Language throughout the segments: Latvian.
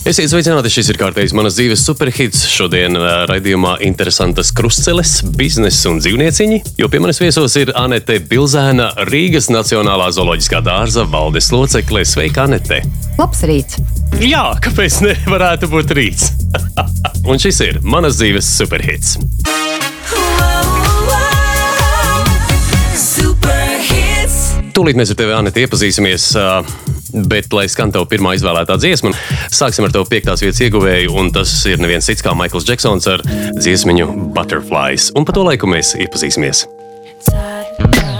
Esiet sveicināti, šis ir kārtējs manas dzīves superhits. Šodien uh, raidījumā interesantas krustceles, biznesa un dzīvnieciņi, jo pie manis viesos ir Anete Bilzēna, Rīgas Nacionālā zooloģiskā dārza valdes locekle. Sveika, Anete! Labs rīts! Jā, kāpēc nevarētu būt rīts? un šis ir manas dzīves superhits. Tūlīt mēs ar tevi, Anita, iepazīsimies. Bet, lai skan tev pirmā izvēlētā dziesma, sāksim ar tevu piektās vietas ieguvēju, un tas ir neviens cits kā Maikls Džeksons ar dziesmiņu Butterflies. Un pa to laiku mēs iepazīsimies. All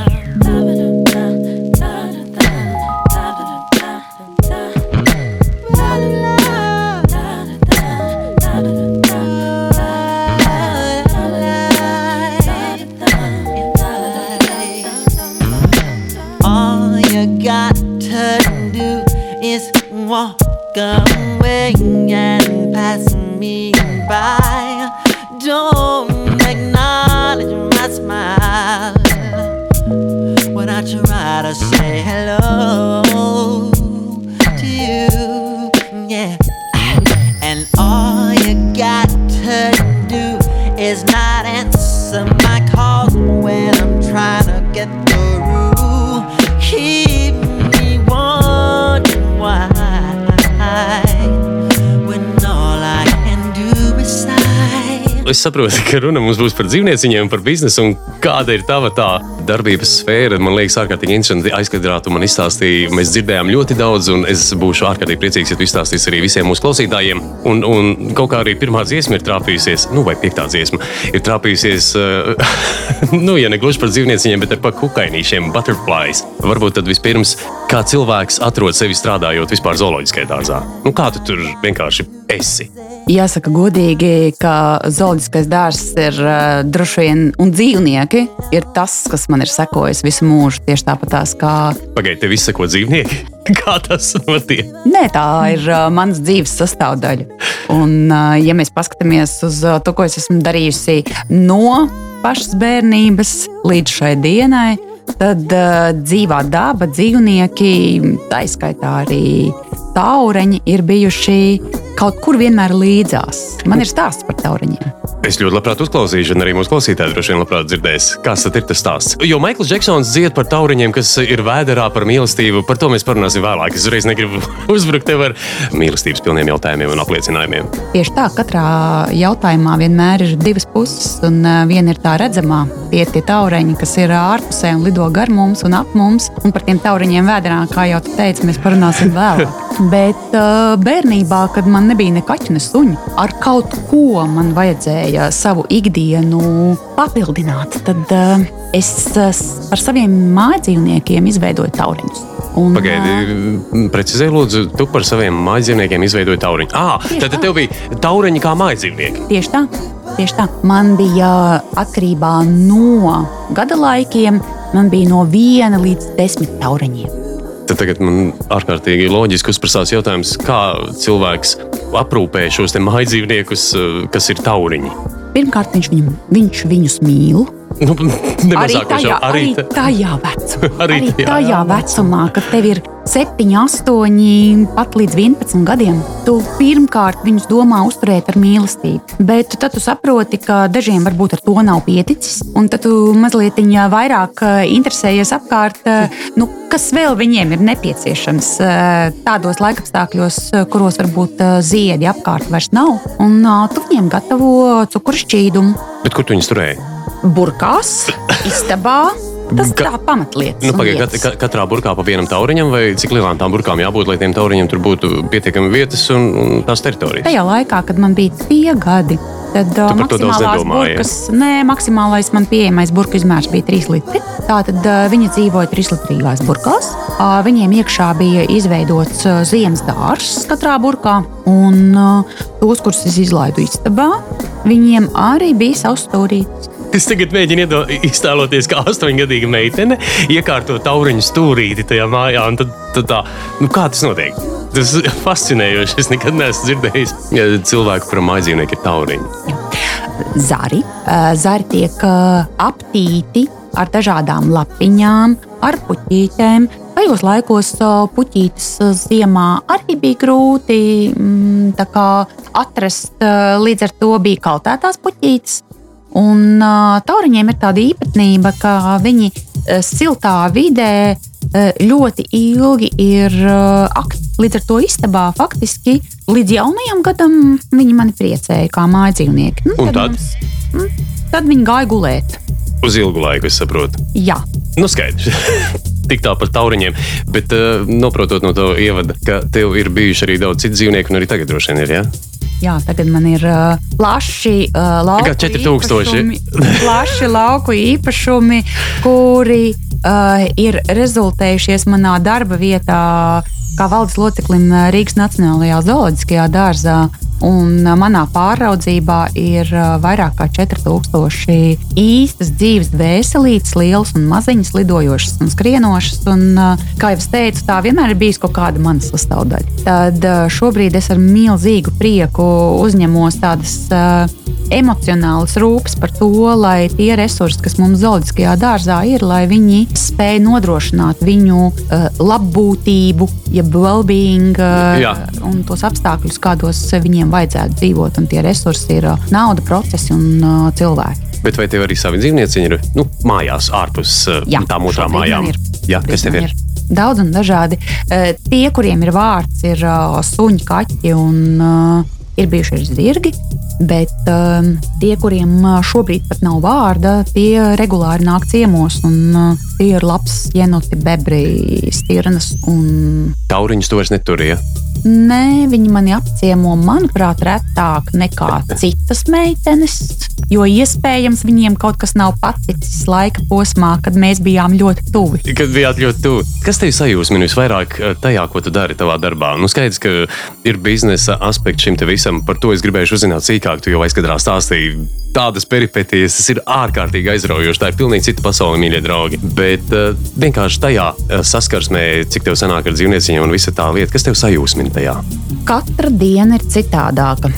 going and passing me by. Don't Es saprotu, ka runa mums būs par dzīvnieciņiem, par biznesu un kāda ir tava tā darbības sfēra. Man liekas, ārkārtīgi interesanti aizkadrāt, un man izstāstīja, mēs dzirdējām ļoti daudz, un es būšu ārkārtīgi priecīgs, ja tu izstāstīsi arī visiem mūsu klausītājiem. Un, un kaut kā arī pirmā dziesma ir trāpījusies, nu, vai piektā dziesma ir trāpījusies, eh, nu, ja ne gluži par dzīvnieciņiem, bet par kukainīšiem, butterflies. Varbūt tad vispirms, kā cilvēks atrod sevi strādājot vispār zooloģiskajā dārzā. Nu, kā tu tur vienkārši esi? Jāsaka godīgi, ka zooloģiskais dārzs ir uh, droši vien, un dzīvnieki ir tas, kas man ir sekojis visu mūžu. Tieši tāpat tās kā. Pagaidiet, tev viss sako dzīvnieki. Kā tas notiek? Nē, tā ir uh, manas dzīves sastāvdaļa. Un, uh, ja mēs paskatāmies uz uh, to, ko es esmu darījusi no pašas bērnības līdz šai dienai, tad uh, dzīvā daba, dzīvnieki, tā izskaitā arī taureņi, ir bijuši kaut kur vienmēr līdzās. Man ir stāsts par taureņiem. Es ļoti labprāt uzklausīšu, un arī mūsu klausītāji droši vien labprāt dzirdēs, kas ir tas stāsts. Jo Maikls Džeksons dzied par tauriņiem, kas ir vēderā par mīlestību. Par to mēs parunāsim vēlāk. Es uzreiz negribu uzbrukt tev ar mīlestības pilniem jautājumiem un apliecinājumiem. Tieši tā, katrā jautājumā vienmēr ir divas puses, un uh, viena ir tā redzamā. Tie ir tie taureņi, kas ir ārpusē un lido gar mums un ap mums. Un par tiem taureņiem vēdā, kā jau tu teici, mēs parunāsim vēlāk. Bet uh, bērnībā, kad man nebija ne kaķu, ne suņu, ar kaut ko man vajadzēja savu ikdienu papildināt, tad uh, es par saviem mājdzīvniekiem izveidoju tauriņus. Un, Pagaidi, precizēji, lūdzu, tu par saviem mājdzīvniekiem izveidoji tauriņu. Ah, tad tā. tev bija tauriņi kā mājdzīvnieki. Tieši tā, tieši tā. Man bija atkarībā no gada laikiem, man bija no viena līdz desmit tauriņiem. Tad tagad man ārkārtīgi loģiski uzprasās jautājums, kā cilvēks aprūpē šos te mājdzīvniekus, eh, kas ir tauriņi. Pirmkārt, viņš, viņu, viņš viņus mīl. Nu, Arī tajā, jau arī ta- tajā vecumā, Arī arī tajā. tajā vecumā, kad tev ir 7, 8, pat līdz 11 gadiem. Tu pirmkārt viņus domā uzturēt ar mīlestību, bet tad tu saproti, ka dažiem varbūt ar to nav pieticis. Un tad tu mazliet vairāk eh, interesējies apkārt, eh, nu, kas vēl viņiem ir nepieciešams eh, tādos laikapstākļos, kuros varbūt ziedi apkārt vairs nav. Un tu viņiem gatavo cukuršķīdumu Bet kur tu viņus turēji? burkās, istabā. Tas tā pamatlietas. Nu, pagaid, lietas. kat, katrā burkā pa vienam tauriņam, vai cik lielām tām burkām jābūt, lai tiem tauriņiem tur būtu pietiekami vietas un, un tās teritorijas? Tajā laikā, kad man bija tie gadi, tad uh, maksimālās burkas, nē, maksimālais man pieejamais burbuļu izmērs bija 3 litri. Tātad uh, viņi dzīvoja 3 litrīgās burkās. Uh, viņiem iekšā bija izveidots uh, ziemas dārsts katrā burkā, un uh, tos, kurus es izlaidu istabā, viņiem arī bija savs stūrītis. Es tagad mēģinu iztēloties, kā astoņgadīga meitene iekārto tauriņu stūrīti tajā mājā. Tad, tad tā, nu kā tas notiek? Tas ir fascinējoši. Es nekad neesmu dzirdējis ja cilvēku par mājdzīvnieku ir tauriņi. zari. Zari tiek aptīti ar dažādām lapiņām, ar puķītēm. Tajos laikos puķītes ziemā arī bija grūti mm, kā atrast, līdz ar to bija kaltētās puķītes. Un uh, tauriņiem ir tāda īpatnība, ka viņi siltā vidē ļoti ilgi ir aktīvi. Līdz ar to istabā faktiski līdz jaunajam gadam viņi mani priecēja kā mājas dzīvnieki. Nu, Un tad? mums- mm, tad viņi gāja gulēt. Uz ilgu laiku, es saprotu. Jā, Nu, skaidrs. Tik tā par tauriņiem. Bet, uh, noprotot no tā ievada, ka tev ir bijuši arī daudz citu dzīvnieku, un arī tagad droši vien ir. Ja? Jā, tagad man ir uh, plaši uh, lauku Kā 4000? īpašumi, plaši lauku īpašumi, kuri uh, ir rezultējušies manā darba vietā, kā valdes loceklim uh, Rīgas Nacionālajā zooloģiskajā dārzā. Un manā pāraudzībā ir vairāk kā 4000 īstas dzīves dvēselītes, lielas un maziņas, lidojošas un skrienošas. Un, kā jau es teicu, tā vienmēr ir bijusi kaut kāda manas sastāvdaļa. Tad šobrīd es ar milzīgu prieku uzņemos tādas emocionālas rūpes par to, lai tie resursi, kas mums zooloģiskajā dārzā ir, lai viņi spēj nodrošināt viņu uh, labbūtību, jeb well-being uh, Jā. un tos apstākļus, kādos viņiem vajadzētu dzīvot. Un tie resursi ir uh, nauda, procesi un uh, cilvēki. Bet vai tev arī savi dzīvnieci ir nu, mājās, ārpus uh, Jā, tām otrām mājām? ir. Jā, kas tev Man ir? Daudz un dažādi. Tie, kuriem ir vārds, ir suņi, kaķi un ir bijuši arī zirgi. Bet um, tie, kuriem šobrīd pat nav vārda, tie regulāri nāk ciemos. Un, uh, tie ir labs, jenoti, bebri, stirnas. Un... Tauriņus tu vairs neturi. Ja? Nē, viņi mani apciemo, manuprāt, retāk nekā citas meitenes. Jo iespējams viņiem kaut kas nav paticis laika posmā, kad mēs bijām ļoti tuvi. Kad bijāt ļoti tuvu. Kas tev sajūsmina visvairāk eh, tajā, ko tu dari savā darbā? Nu, skaidrs, ka ir biznesa aspekts šim visam. Par to es gribēju uzzināt sīkāk. Jau aizkadrā stāstīji tādas peripetijas. Tas ir ārkārtīgi aizraujoši. Tā ir pilnīgi cita pasaule, mīļie draugi. Bet uh, vienkārši tajā uh, saskarsmē, cik tev sanāk ar dzīvnieciņiem un visa tā lieta, kas tev sajūsmina tajā. Katra diena ir citādāka.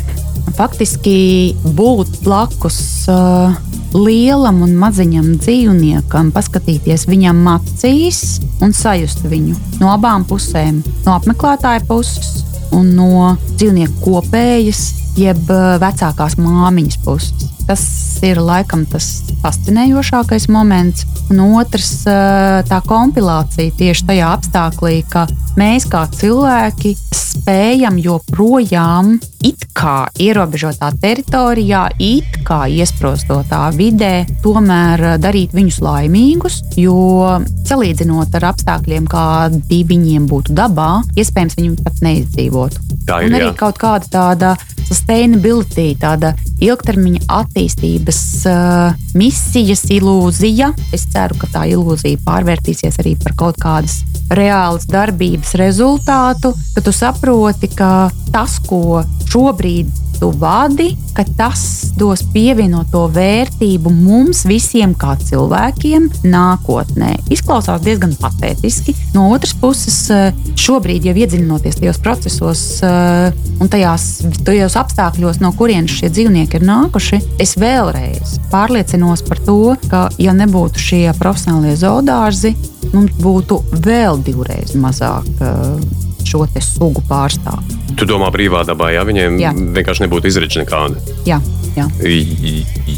Faktiski būt blakus uh, lielam un maziņam dzīvniekam, paskatīties viņam acīs un sajust viņu no abām pusēm, no apmeklētāja puses un no dzīvnieku kopējas, jeb uh, vecākās māmiņas puses. Tas ir laikam tas fascinējošākais moments. Un otrs, uh, tā kompilācija tieši tajā apstākļā, ka mēs kā cilvēki spējam joprojām it kā ierobežotā teritorijā, it kā iesprostotā vidē, tomēr uh, darīt viņus laimīgus. Jo salīdzinot ar apstākļiem, kādi viņiem būtu dabā, iespējams, viņi pat neizdzīvotu. Tā ir, Un arī jā. kaut kāda tāda sustainability, tāda ilgtermiņa attīstības uh, misijas ilūzija. Es ceru, ka tā ilūzija pārvērtīsies arī par kaut kādas reālas darbības rezultātu, ka tu saproti, ka tas, ko šobrīd tu vadi, ka tas dos pievienoto vērtību mums visiem kā cilvēkiem nākotnē. Izklausās diezgan patētiski. No otras puses, eh, šobrīd jau iedziļinoties tajos procesos eh, un tajās, tajos apstākļos, no kurienes šie dzīvnieki ir nākuši, es vēlreiz pārliecinos par to, ka, ja nebūtu šie profesionālie zoodārzi, mums būtu vēl divreiz mazāk eh, šo sugu pārstāvju. Tu domā, brīvā dabā, ja viņiem Jā. vienkārši nebūtu izredzi nekāda. Jā, jā.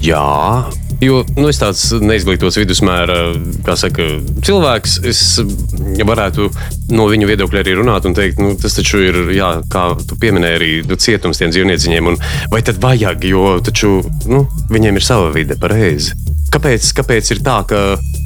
Jā. Jo nu, es tāds neizglītots vidusmēra saka, cilvēks. Es varētu no viņa viedokļa arī runāt un teikt, nu, tas taču ir, jā, kā tu pieminēji, arī nu, cietums tiem dzīvnieciņiem. un Vai tad vajag, jo taču, nu, viņiem ir sava vide, pareizi. Kāpēc, kāpēc ir tā, ka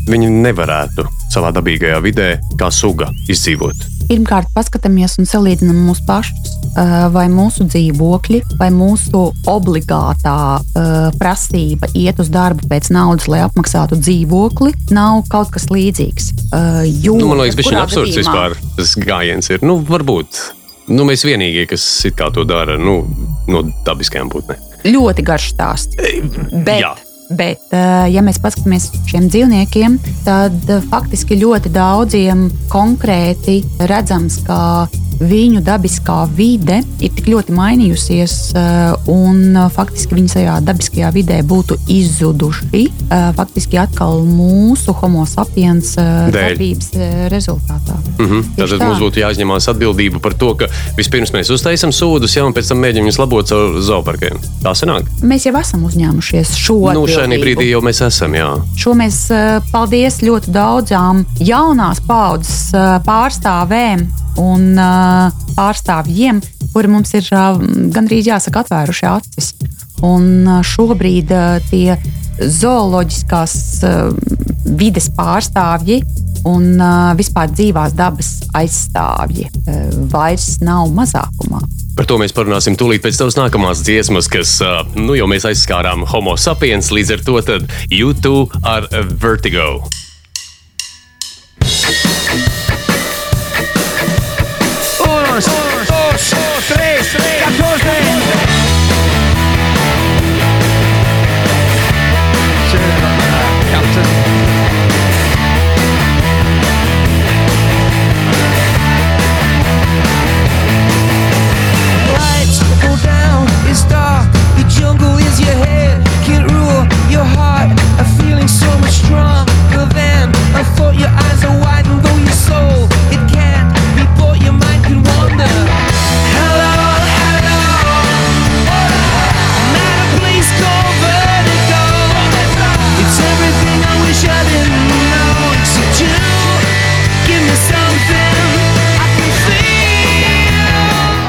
viņi nevarētu savā dabīgajā vidē, kā suga, izdzīvot? Pirmkārt, paskatāmies un salīdzinām mūsu pašus. eh, Vai mūsu dzīvokļi, vai mūsu obligātā uh, prasība iet uz darbu pēc naudas, lai apmaksātu dzīvokli, nav kaut kas līdzīgs. Uh, jo, Nu, man liekas, tas ir absurds gadījumā- vispār. Tas gājiens ir. Nu, varbūt. Nu, mēs vienīgie, kas it kā to dara nu, no dabiskajām būtnēm. ļoti garš stāsts. Bet, jā. Bet, eh, ja mēs paskatāmies uz šiem dzīvniekiem, tad eh, faktiski ļoti daudziem konkrēti redzams, ka viņu dabiskā vide ir tik ļoti mainījusies, uh, un faktiski viņi šajā dabiskajā vidē būtu izzuduši. Faktiski atkal mūsu homo sapiens darbības rezultātā. Mm -hmm. Tad tā. mums būtu jāuzņemās atbildība par to, ka vispirms mēs uztaisām sūdus, jau un pēc tam mēģinām viņus labot caur zooparkiem. Tā sanāk. Mēs jau esam uzņēmušies šo Nu, šajā brīdī jau mēs esam, jā. Šo mēs, eh, paldies ļoti daudzām jaunās paudzes eh, pārstāvēm un eh, pārstāvjiem, kuri mums ir gandrīz jāsaka atvēruši acis. Un šobrīd tie zooloģiskās vides pārstāvji un eh, vispār dzīvās dabas aizstāvji eh, vairs nav mazākumā. Par to mēs parunāsim tūlīt pēc tavas nākamās dziesmas, kas, ā, nu, jau mēs aizskārām homo sapiens, līdz ar to tad YouTube ar Vertigo. Unos, dos,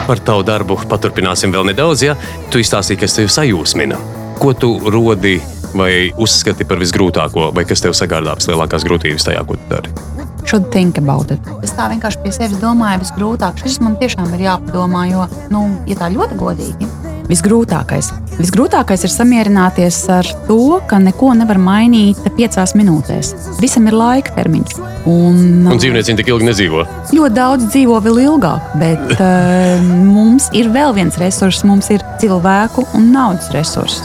Par tavu darbu paturpināsim vēl nedaudz, ja tu izstāstīji, kas tev sajūsmina. Ko tu rodi vai uzskati par visgrūtāko, vai kas tev sagādā vislielākās grūtības tajā, ko tu dari? Should think about it. Es tā vienkārši pie sevis domāju, visgrūtāk. Šis man tiešām ir jāpadomā, jo, nu, ja tā ļoti godīgi, visgrūtākais. Visgrūtākais ir samierināties ar to, ka neko nevar mainīt piecās minūtēs. Visam ir laika termiņš. Un, Un dzīvnieci tik ilgi nedzīvo. ļoti daudz dzīvo vēl ilgāk, bet uh, mums ir vēl viens resurs, mums ir cilvēku un naudas resurss.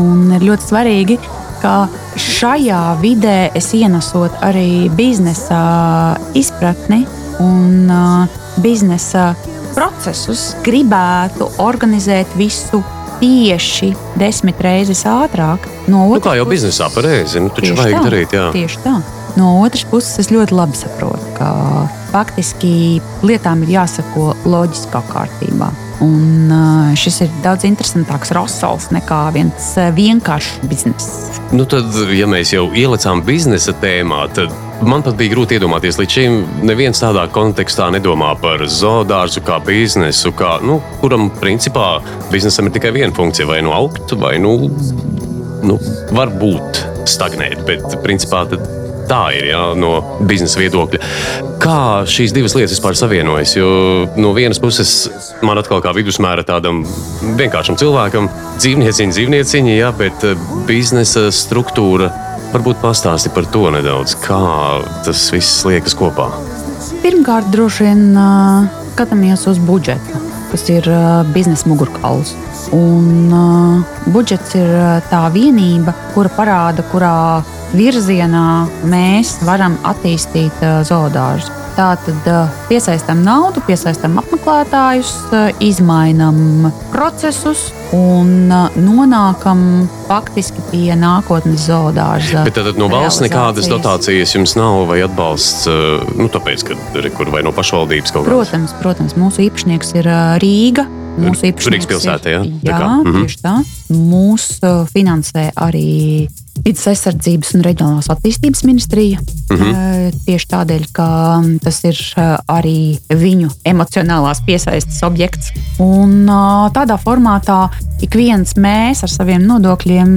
Un ir ļoti svarīgi, ka šajā vidē es ienesot arī biznesa izpratni un uh, biznesa procesus, gribētu organizēt visu tieši desmit reizes ātrāk. No Nu, kā jau puses- biznesā pareizi, nu, taču vajag tā, darīt, jā. Tieši tā. No otras puses, es ļoti labi saprotu, ka faktiski lietām ir jāsako loģiskā kārtībā. Un šis ir daudz interesantāks rosals nekā viens vienkāršs bizness. Nu, tad, ja mēs jau ielicām biznesa tēmā, tad man pat bija grūti iedomāties, līdz šim neviens tādā kontekstā nedomā par zoodārzu kā biznesu, kā, nu, kuram principā biznesam ir tikai viena funkcija, vai nu augt, vai nu, nu varbūt stagnēt. Bet principā tā ir jā, no biznesa viedokļa. Kā šīs divas lietas vispār savienojas? Jo no vienas puses man atkal kā vidusmēra tādam vienkāršam cilvēkam, dzīvnieciņa, dzīvnieciņa, jā, bet eh, biznesa struktūra. Varbūt pastāsti par to nedaudz, kā tas viss liekas kopā. Pirmkārt, droši vien skatāmies uz budžetu, kas ir biznesa mugurkauls. Un budžets ir tā vienība, kura parāda, kurā virzienā mēs varam attīstīt zoodārzu. Tātad piesaistām naudu, piesaistām apmeklētājus, izmainām procesus un nonākam faktiski pie nākotnes zoodārza. Bet tad no valsts nekādas dotācijas jums nav vai atbalsts, nu, tāpēc, ka re, kur vai no pašvaldības kaut kādas. Protams, protams, mūsu īpašnieks ir Rīga. Mūsu īpašnieks Rīgas pilsēta, jā? Tā Jā, kā, mhm. tieši tā. Mūs finansē arī Vides aizsardzības un reģionālās attīstības ministrija. Mhm. Ā, Tieši tādēļ, ka mm, tas ir arī viņu emocionālās piesaistes objekts. Un tādā formātā ik viens mēs ar saviem nodokļiem,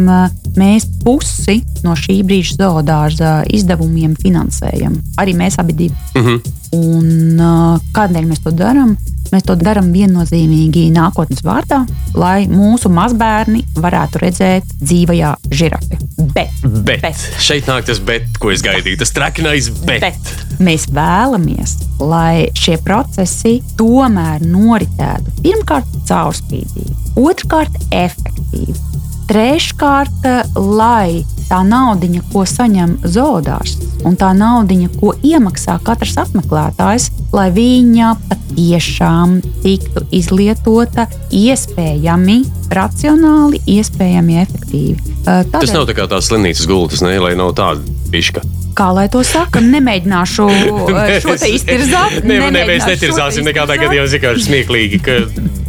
mēs pusi no šī brīža zoodārza izdevumiem finansējam. Arī mēs abi divi. Mhm. Un, uh, kādēļ mēs to darām? Mēs to darām viennozīmīgi nākotnes vārdā, lai mūsu mazbērni varētu redzēt dzīvajā žirafi. Bet, Bet, bet šeit nāk tas bet, ko es gaidīju. Tas trakinais bet. bet mēs vēlamies, lai šie procesi tomēr noritētu pirmkārt caurspīdīgi, otrkārt efektīvi. Treškārt, lai tā naudiņa, ko saņem zoodārs, un tā naudiņa, ko iemaksā katrs apmeklētājs, lai viņa patiešām tiktu izlietota iespējami racionāli, iespējami efektīvi. Uh, Tas nav tā kā tās slimnīcas gultas, ne, lai nav tāda piška. Kā lai to saka, nemēģināšu šo te iztirzāt. Nē, nē, mēs netirzāsim nekādā gadījumā. Vienkārši smieklīgi, ka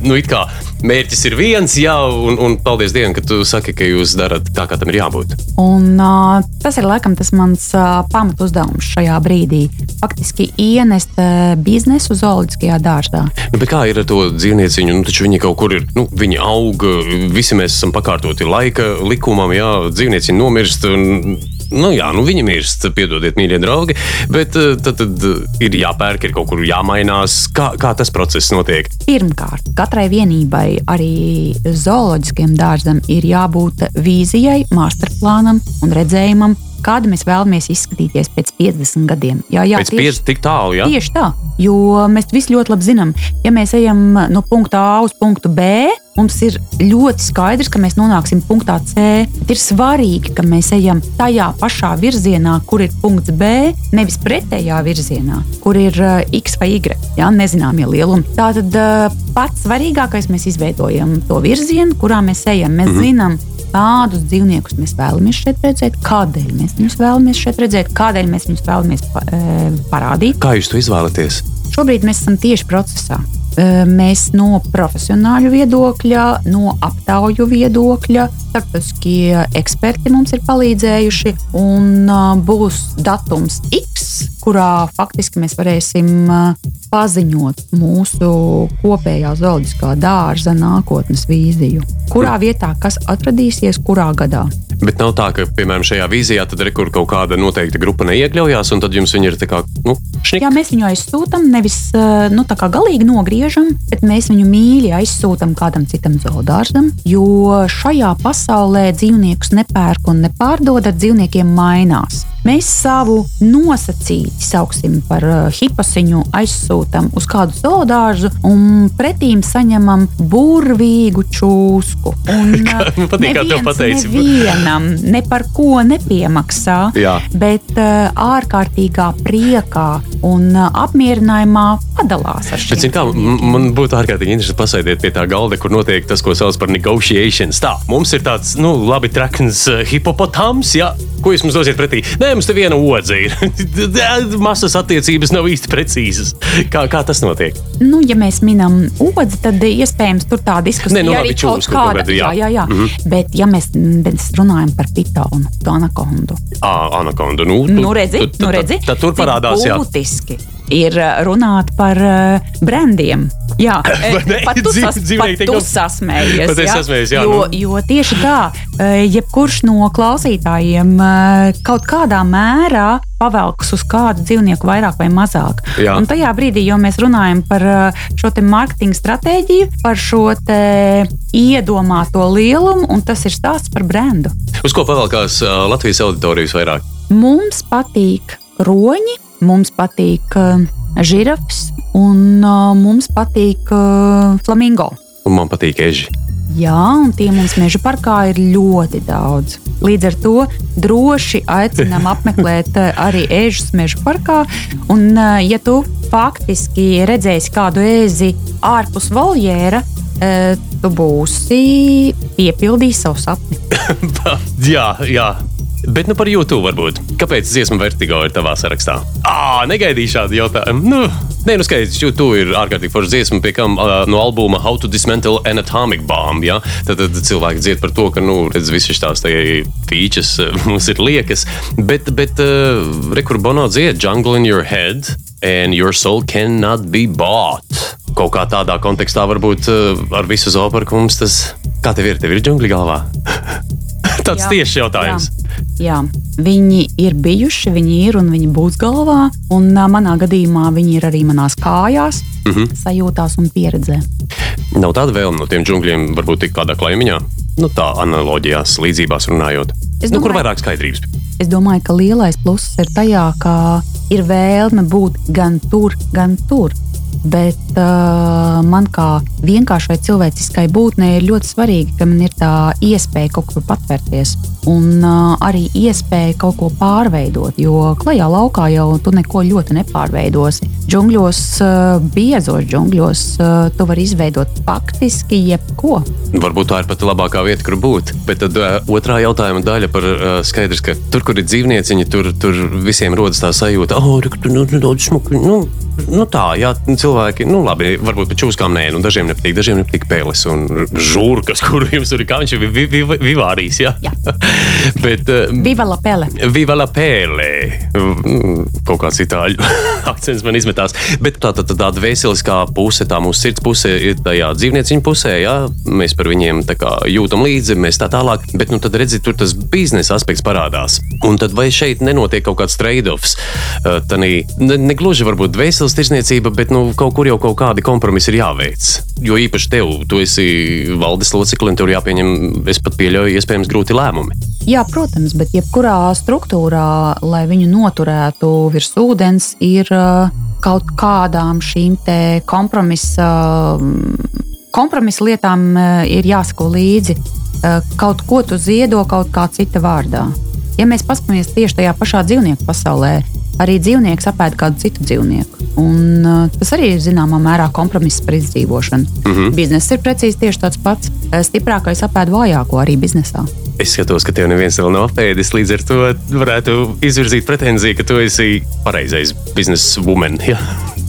nu, it kā mērķis ir viens, jā, un, un paldies Dievam, ka tu saki, ka jūs darat tā, kā tam ir jābūt. Un, uh, tas ir laikam tas mans uh, pamatu uzdevums šajā brīdī. Faktiski ienest uh, biznesu zooloģiskajā dārzā. Nu, kā ir ar to dzīvnieciņu? Nu, viņi kaut kur ir, nu, viņi aug, visi mēs esam pakārtoti laika likumam, jā, dzīvnieciņi nomirst. Un, Nu, jā, nu viņi mirst, piedodiet, mīļie draugi, bet eh, tad, tad ir jāpērk, ir kaut kur jāmainās. Kā, kā tas process notiek? Pirmkārt, katrai vienībai, arī zooloģiskiem dārzam, ir jābūt vīzijai, masterplānam un redzējumam, kāda mēs vēlamies izskatīties pēc 50 gadiem. Jā, jā, Pēc pieci tik tālu, jā? Tieši tā, jo mēs visi ļoti labi zinām, ja mēs ejam no punkta A uz punktu B, mums ir ļoti skaidrs, ka mēs nonāksim punktā C. Bet ir svarīgi, ka mēs ejam tajā pašā virzienā, kur ir punkts B, nevis pretējā virzienā, kur ir uh, X vai Y. Jā, nezināmie lielumi. Tātad uh, pats svarīgākais mēs izveidojam to virzienu, kurā mēs ejam. Mēs mm -hmm. zinām, kādus dzīvniekus mēs vēlamies šeit redzēt, kādēļ mēs viņus vēlamies šeit redzēt, kādēļ mēs viņus vēlamies e, parādīt. Kā jūs to izvēlaties? Šobrīd mēs esam tieši procesā. E, Mēs no profesionāļu viedokļa, no aptauju viedokļa, starptautiskie eksperti mums ir palīdzējuši, un ā, būs datums X, kurā faktiski mēs varēsim paziņot mūsu kopējā zooloģiskā dārza nākotnes vīziju. Kurā vietā kas atradīsies, kurā gadā. Bet nav tā, ka, piemēram, šajā vīzijā tad ir kaut kāda noteikta grupa neiekļaujās, un tad jums viņi ir tā kā, nu, šņik. Jā, mēs viņu aizsūtām, nevis eh, nu, tā kā galīgi nogriežam, bet mēs viņu mīļi aizsūtām kādam citam zoodārzam. Jo šajā pasaulē dzīvniekus nepērk un nepārdod, ar dzīvniekiem mainās. Mēs savu nosacīti, sauksim par uh, hiposiņu, aizsūtām uz kādu zoodārzu un pretīm saņemam burvīgu čūsku. Un, Man patīk, kā neviens pateici. Nevienam ne par ko nepiemaksā, Jā. bet uh, ārkārtīgā priekā un uh, apmierinājumā padalās ar Bet, šiem zin kā, man būtu ārkārtīgi interesanti pasēdēt pie tā galda, kur notiek tas, ko sauc par negotiations. Tā, mums ir tāds, nu, labi trakns uh, hipopotams, jā. Ko jūs mums dosiet pretī? Nē, mums te viena odze ir. Masas attiecības nav īsti precīzas. Kā, kā tas notiek? Nu, ja mēs minam odzi, tad iespējams tur tā diskusija Nē, nu, labi, arī čūsku kaut kāda. kādu, jā. jā, jā. Mm -hmm. Bet, ja mēs, mēs runājam par pitonu, to anakondu, Ā, anakonda. Nu, nu, redzi, tad- nu, tad- redzi, Tad tur cik parādās, jā. būtiski ir uh, runāt par uh, brandiem. Jā, eh, pat tu, sas, pat tu sasmējies. Pat jā? sasmējos, jā, Jo, nu. jo tieši tā, eh, jebkurš no klausītājiem eh, kaut kādā mērā pavelks uz kādu dzīvnieku vairāk vai mazāk. Jā. Un tajā brīdī, jo mēs runājam par eh, šo te marketinga stratēģiju, par šo iedomāto lielumu, un tas ir stāsts par brendu. Uz ko pavalkās uh, Latvijas auditorijas vairāk? Mums patīk roņi, mums patīk uh, žirafs un uh, mums patīk uh, flamingo. Un man patīk eži. Jā, un tie mums meža parkā ir ļoti daudz. Līdz ar to droši aicinām apmeklēt arī ēžus meža parkā. Un, ja tu faktiski redzēsi kādu ēzi ārpus voljēra, tu būsi piepildījis savu sapni. jā, jā. Bet nu par YouTube varbūt. Kāpēc dziesma vertigo ir tavā sarakstā? Ah, negaidīju šādu jautājumu. Nu, nē, nu skaidrs, YouTube ir ārkārtīgi forša dziesma, pie kam uh, no albuma How to Dismantle an Atomic Bomb. Ja? Tad, tad cilvēki dzied par to, ka, nu, redz, visas tās uh, mums ir liekas. Bet, bet uh, rekur Bono dzied Jungle in your head and your soul cannot be bought. Kaut kā tādā kontekstā varbūt uh, ar visu zoparku mums tas, kā tev ir, tev ir džungļi galvā? Tāds Jā. tieši jautājums. Jā. Jā, viņi ir bijuši, viņi ir un viņi būs galvā. Un manā gadījumā viņi ir arī manās kājās, mm. -hmm. sajūtās un pieredzē. Nav tāda vēlme no tiem džungļiem, varbūt tik kādā klaimiņā, nu tā analoģijās, līdzībās runājot. Es Nu, kur domāju- vairāk skaidrības? Es domāju, ka lielais pluss ir tajā, ka ir vēlme būt gan tur, gan tur. Bet uh, man kā vienkāršai cilvēciskai būtnei ir ļoti svarīgi, ka man ir tā iespēja kaut kur patvērties un uh, arī iespēja kaut ko pārveidot. Jo klajā laukā jau tu neko ļoti nepārveidosi. Džungļos, uh, biezos džungļos, uh, tu vari izveidot faktiski jebko. Varbūt tā ir pat labākā vieta, kur būt. Bet tad uh, otrā jautājuma daļa par uh, skaidrs, ka tur, kur ir dzīvnieciņi, tur, tur visiem rodas tā sajūta, oh, tur nu, ļoti smuki. Nu, nu tā, jā, cilvēki, nu labi, varbūt pat čūskām nē, nu dažiem nepatīk, dažiem nepatīk pēles un žurkas, kur jums tur ir kā viņš ir vi, vi, vi, vivārijas, jā. Jā. Bet uh, Viva la pele! Viva la pēle! Mm, Kaut kāds itāļu akcents man izmetās. Bet tā, tā, tā, tā dvēseliskā puse, tā mūsu sirds puse ir tajā dzīvnieciņa pusē, jā. Mēs par viņiem tā kā jūtam līdzi, mēs tā tālāk. Bet nu, tad redziet, tur tas biznesa aspekts parādās. Un tad vai šeit nenotiek kaut kāds trade-offs? Uh, Tanī, ne, ne gluži varbūt dvēseles tirsniecība, bet nu, kaut kur jau kaut kādi kompromisi ir jāveic. Jo īpaši tev, tu esi valdes locekli un tev ir jāpieņem, es pat pieļauju, iespējams, grūti lēmumi. Jā, protams, bet jebkurā struktūrā, lai viņu noturētu virs ūdens, ir uh, kaut kādām šīm kompromisa, kompromisa lietām uh, ir jāsako līdzi. Uh, Kaut ko tu ziedo kaut kā cita vārdā. Ja mēs paskatāmies tieši tajā pašā dzīvnieku pasaulē, arī dzīvnieks apēd kādu citu dzīvnieku. Un, uh, tas arī ir zināmā mērā kompromiss par izdzīvošanu. Mm -hmm. Bizness ir precīzi tieši tāds pats. Uh, Stiprākais apēd vājāko arī biznesā. Es skatos, ka tev neviens vēl nav apēdis. Līdz ar to varētu izvirzīt pretenziju, ka tu esi pareizais biznesa woman. Ja?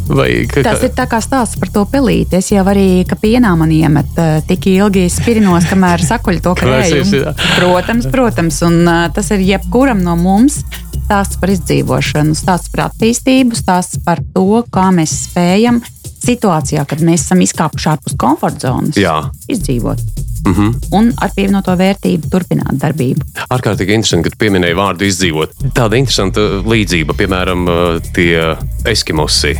Vai ka, Tas ir tā kā stāsts par to pelīti. Es jau arī, ka pienā man iemet eh, tik ilgi spirinos, kamēr sakuļ to krējumu. Protams, protams, un uh, tas ir jebkuram no mums. Stāsts par izdzīvošanu, stāsts par attīstību, stāsts par to, kā mēs spējam situācijā, kad mēs esam izkāpuši ārpus komforta zonas, Jā. izdzīvot Mm -hmm. un ar pievienoto vērtību turpināt darbību. Ārkārtīgi interesanti, ka pieminēji vārdu izdzīvot. Tāda interesanta līdzība, piemēram, tie eskimosi.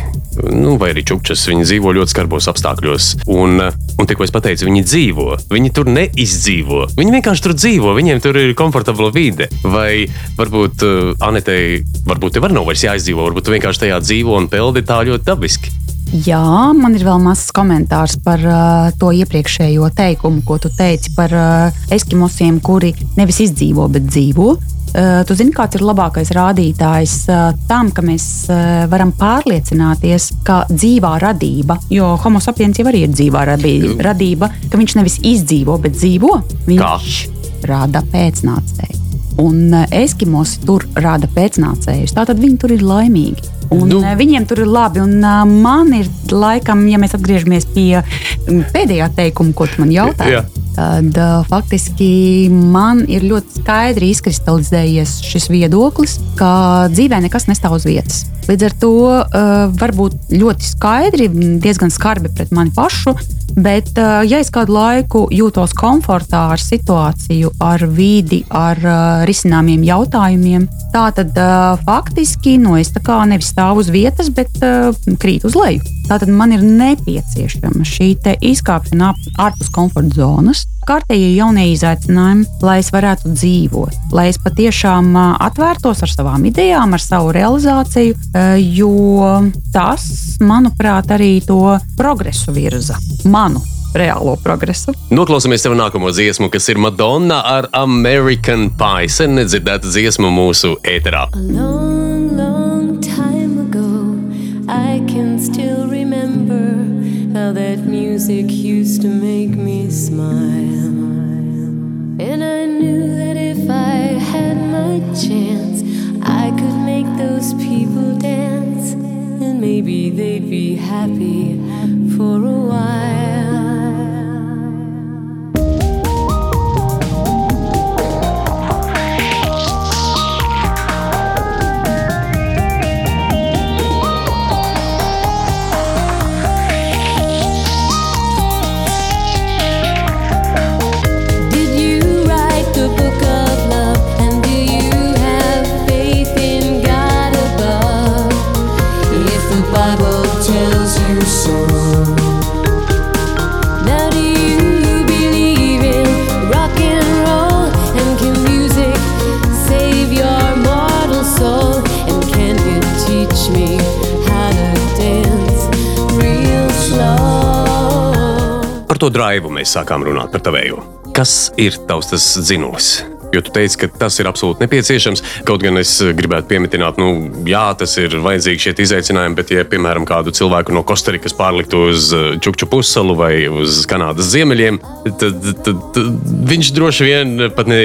Nu, vai arī čukčas, viņi dzīvo ļoti skarbos apstākļos. Un, un tikko es pateicu, viņi dzīvo. Viņi tur neizdzīvo. Viņi vienkārši tur dzīvo, viņiem tur ir komfortabla vide. Vai varbūt uh, Anetei, varbūt tev arī nav vairs jāizdzīvo, varbūt tu vienkārši tajā dzīvo un peldi tā ļoti dabiski. Jā, man ir vēl mazs komentārs par uh, to iepriekšējo teikumu, ko tu teici par uh, eskimosiem, kuri nevis izdzīvo, bet dzīvo. Uh, tu zini, kāds ir labākais rādītājs uh, tam, ka mēs uh, varam pārliecināties, ka dzīvā radība, jo homo sapiens jau arī ir dzīvā radī- radība, ka viņš nevis izdzīvo, bet dzīvo. Viņš rada pēcnācēju. Un eskimosi tur rada pēcnācējus. Tātad viņi tur ir laimīgi. Un, Nu. Viņiem tur ir labi. Un, man ir laikam, ja mēs atgriežamies pie mm, pēdējā teikuma, ko tu man jautāji, Jā. Tad uh, faktiski man ir ļoti skaidri izkristalizējies šis viedoklis, ka dzīvē nekas nestāv uz vietas. Līdz ar to uh, varbūt ļoti skaidri, diezgan skarbi pret mani pašu, bet uh, ja es kādu laiku jūtos komfortā ar situāciju, ar vidi, ar risināmiem jautājumiem, tā tad faktiski nu, es tā kā nevis stāvu uz vietas, bet krītu uz leju. Tātad man ir nepieciešama šī izkāpšana ārpus komforta zonas, kārtējie jaunie izaicinājumi, lai es varētu dzīvot, lai es patiešām atvērtos ar savām idejām, ar savu realizāciju, jo tas, manuprāt, arī to progresu virza. Manu reālo progresu. Noklausāmies tev nākamo dziesmu, kas ir Madonna ar American Pie. Sen nedzirdēta dziesma mūsu ēterā. A used to make me smile. And I knew that if I had my chance, I could make those people dance. And maybe they'd be happy for a while. To drāvu mēs sākām runāt par tavējo. Kas ir tavs tas dzinulis? Jo tu teici, ka tas ir absolūti nepieciešams. Kaut gan es gribētu pieminēt, nu, jā, tas ir vajadzīgi šie izaicinājumi, bet, ja, piemēram, kādu cilvēku no Kostarikas pārliktu uz eh, Čukču pussalu vai uz Kanādas ziemeļiem, tad, tad, tad viņš droši vien pat ne,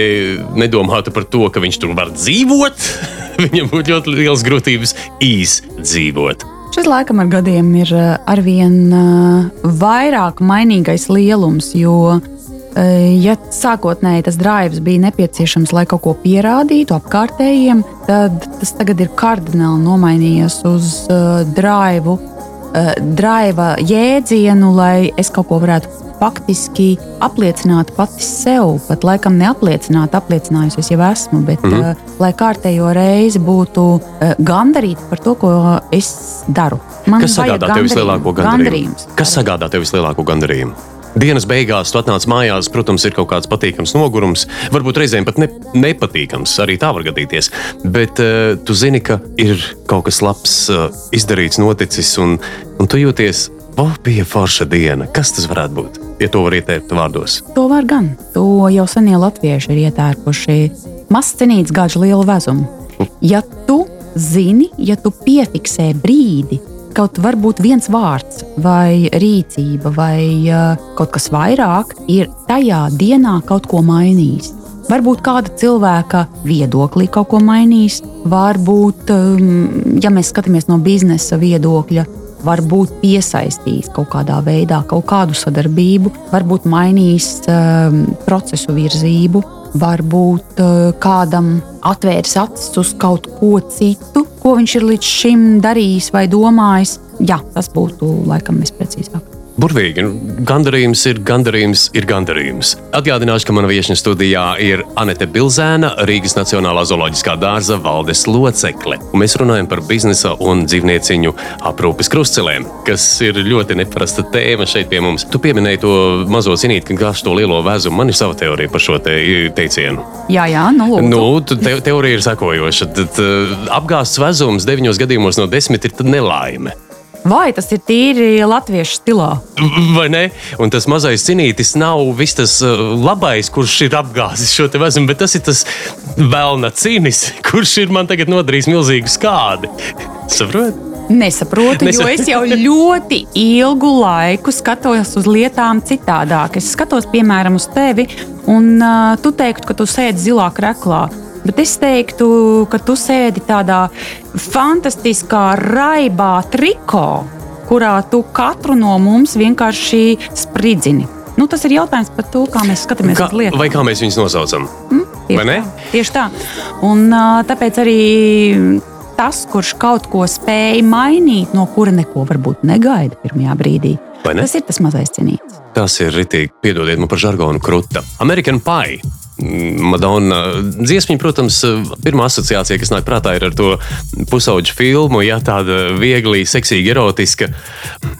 nedomātu par to, ka viņš tur var dzīvot. Viņam būtu ļoti liels grūtības izdzīvot. Šis laikam ar gadiem ir eh, arvien eh, vairāk mainīgais lielums, jo eh, ja sākotnēji tas drives bija nepieciešams, lai kaut ko pierādītu apkārtējiem, tad tas tagad ir kardināli nomainījies uz drive, drive jēdzienu, lai es kaut ko varētu faktiski apliecināt pati sev, pat laikam neapliecināt, apliecinājusi es jau esmu, bet mm -hmm. lai kārtējo reizi būtu uh, gandarīta par to, ko es daru. Man Kas sagādā tev vislielāko gandarījumu? Kas sagādā tev vislielāko gandarījumu? Dienas beigās tu atnāc mājās, protams, ir kaut kāds patīkams nogurums, varbūt reizēm pat ne, nepatīkams, arī tā var gadīties. Bet uh, tu zini, ka ir kaut kas labs uh, izdarīts, noticis, un, un tu jūties O, bija forša diena. Kas tas varētu būt? Ja to var ieteikt vārdos. To var gan. To jau senie latvieši ir ietērpuši. Mazs cenīts gāž lielu vezumu. Ja tu zini, ja tu piefiksē brīdi, kaut varbūt viens vārds, vai rīcība, vai kaut kas vairāk, ir tajā dienā kaut ko mainījis. Varbūt kāda cilvēka viedoklī kaut ko mainīs, varbūt, ja mēs skatāmies no biznesa viedokļa, varbūt piesaistījis kaut kādā veidā kaut kādu sadarbību, varbūt mainījis um, procesu virzību, varbūt uh, kādam atvēris acis uz kaut ko citu, ko viņš ir līdz šim darījis vai domājis. Jā, tas būtu laikam visprecīzāk. Burvīgi. Nu, gandarījums ir gandarījums, ir gandarījums. Atgādināšu, ka mana viesiņa studijā ir Anete Bilzēna, Rīgas Nacionālā zooloģiskā dārza valdes locekle. Un mēs runājam par biznesa un dzīvnieciņu aprūpes krustcelēm, kas ir ļoti neparasta tēma šeit pie mums. Tu pieminēji to mazo zinīt, ka gāž to lielo vēzumu. Man ir sava teorija par šo te teicienu. Jā, jā, nu, lūdzu. nu te, teorija ir sekojoša. Tad, uh, apgāzts vezums deviņos gadījumos no desmit ir nelaime. Vai tas ir tīri latviešu stilā? Vai ne? Un tas mazais cinītis nav viss tas uh, labais, kurš ir apgāzis šo te vezumu, bet tas ir tas vēlna cīnis, kurš ir man tagad nodarījis milzīgu skādi. Saprotiet? Nesaprotu, jo es jau ļoti ilgu laiku skatos uz lietām citādāk. Es skatos, piemēram, uz tevi, un uh, tu teiktu, ka tu sēdi zilā kreklā. Bet es teiktu, ka tu sēdi tādā fantastiskā, raibā triko, kurā tu katru no mums vienkārši spridzini. Nu, tas ir jautājums par to, kā mēs skatāmies kā, uz lietām. Vai kā mēs viņus nosaucam? Mm, tieši, tā, tieši tā. Un, tāpēc arī tas, kurš kaut ko spēja mainīt, no kura neko varbūt negaida pirmajā brīdī, tas ir tas mazais cienīts. Tas ir ritīgi, piedodiet man par žargonu krūta. American Pie. Madonna dziesmiņa, protams, pirmā asociācija, kas nāk prātā, ir ar to pusauģu filmu, ja tāda viegli, seksīga, erotiska.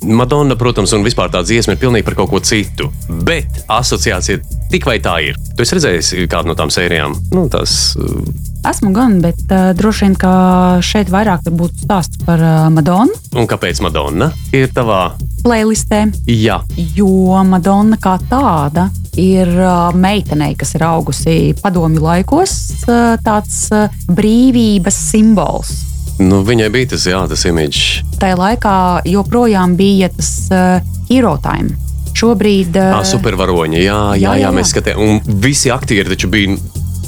Madonna, protams, un vispār tā dziesma ir pilnīgi par kaut ko citu. Bet asociācija tik vai tā ir. Tu esi redzējis kādu no tām sērijām? Nu, tās, Esmu gan, bet uh, droši vien, ka šeit vairāk būtu stāsts par uh, Madonu. Un kāpēc Madonna ir tavā playlistē? Jā, jo Madonna kā tāda ir uh, meitenei, kas ir augusi padomju laikos, uh, tāds uh, brīvības simbols. nu, viņai bija tas, jā, tas imidžs. Tajā laikā joprojām bija tas uh, hero time. Šobrīd uh, Ah, supervaroņi, jā, jā, jā, jā, jā. mēs skatījāmies. Un visi aktieri taču bija,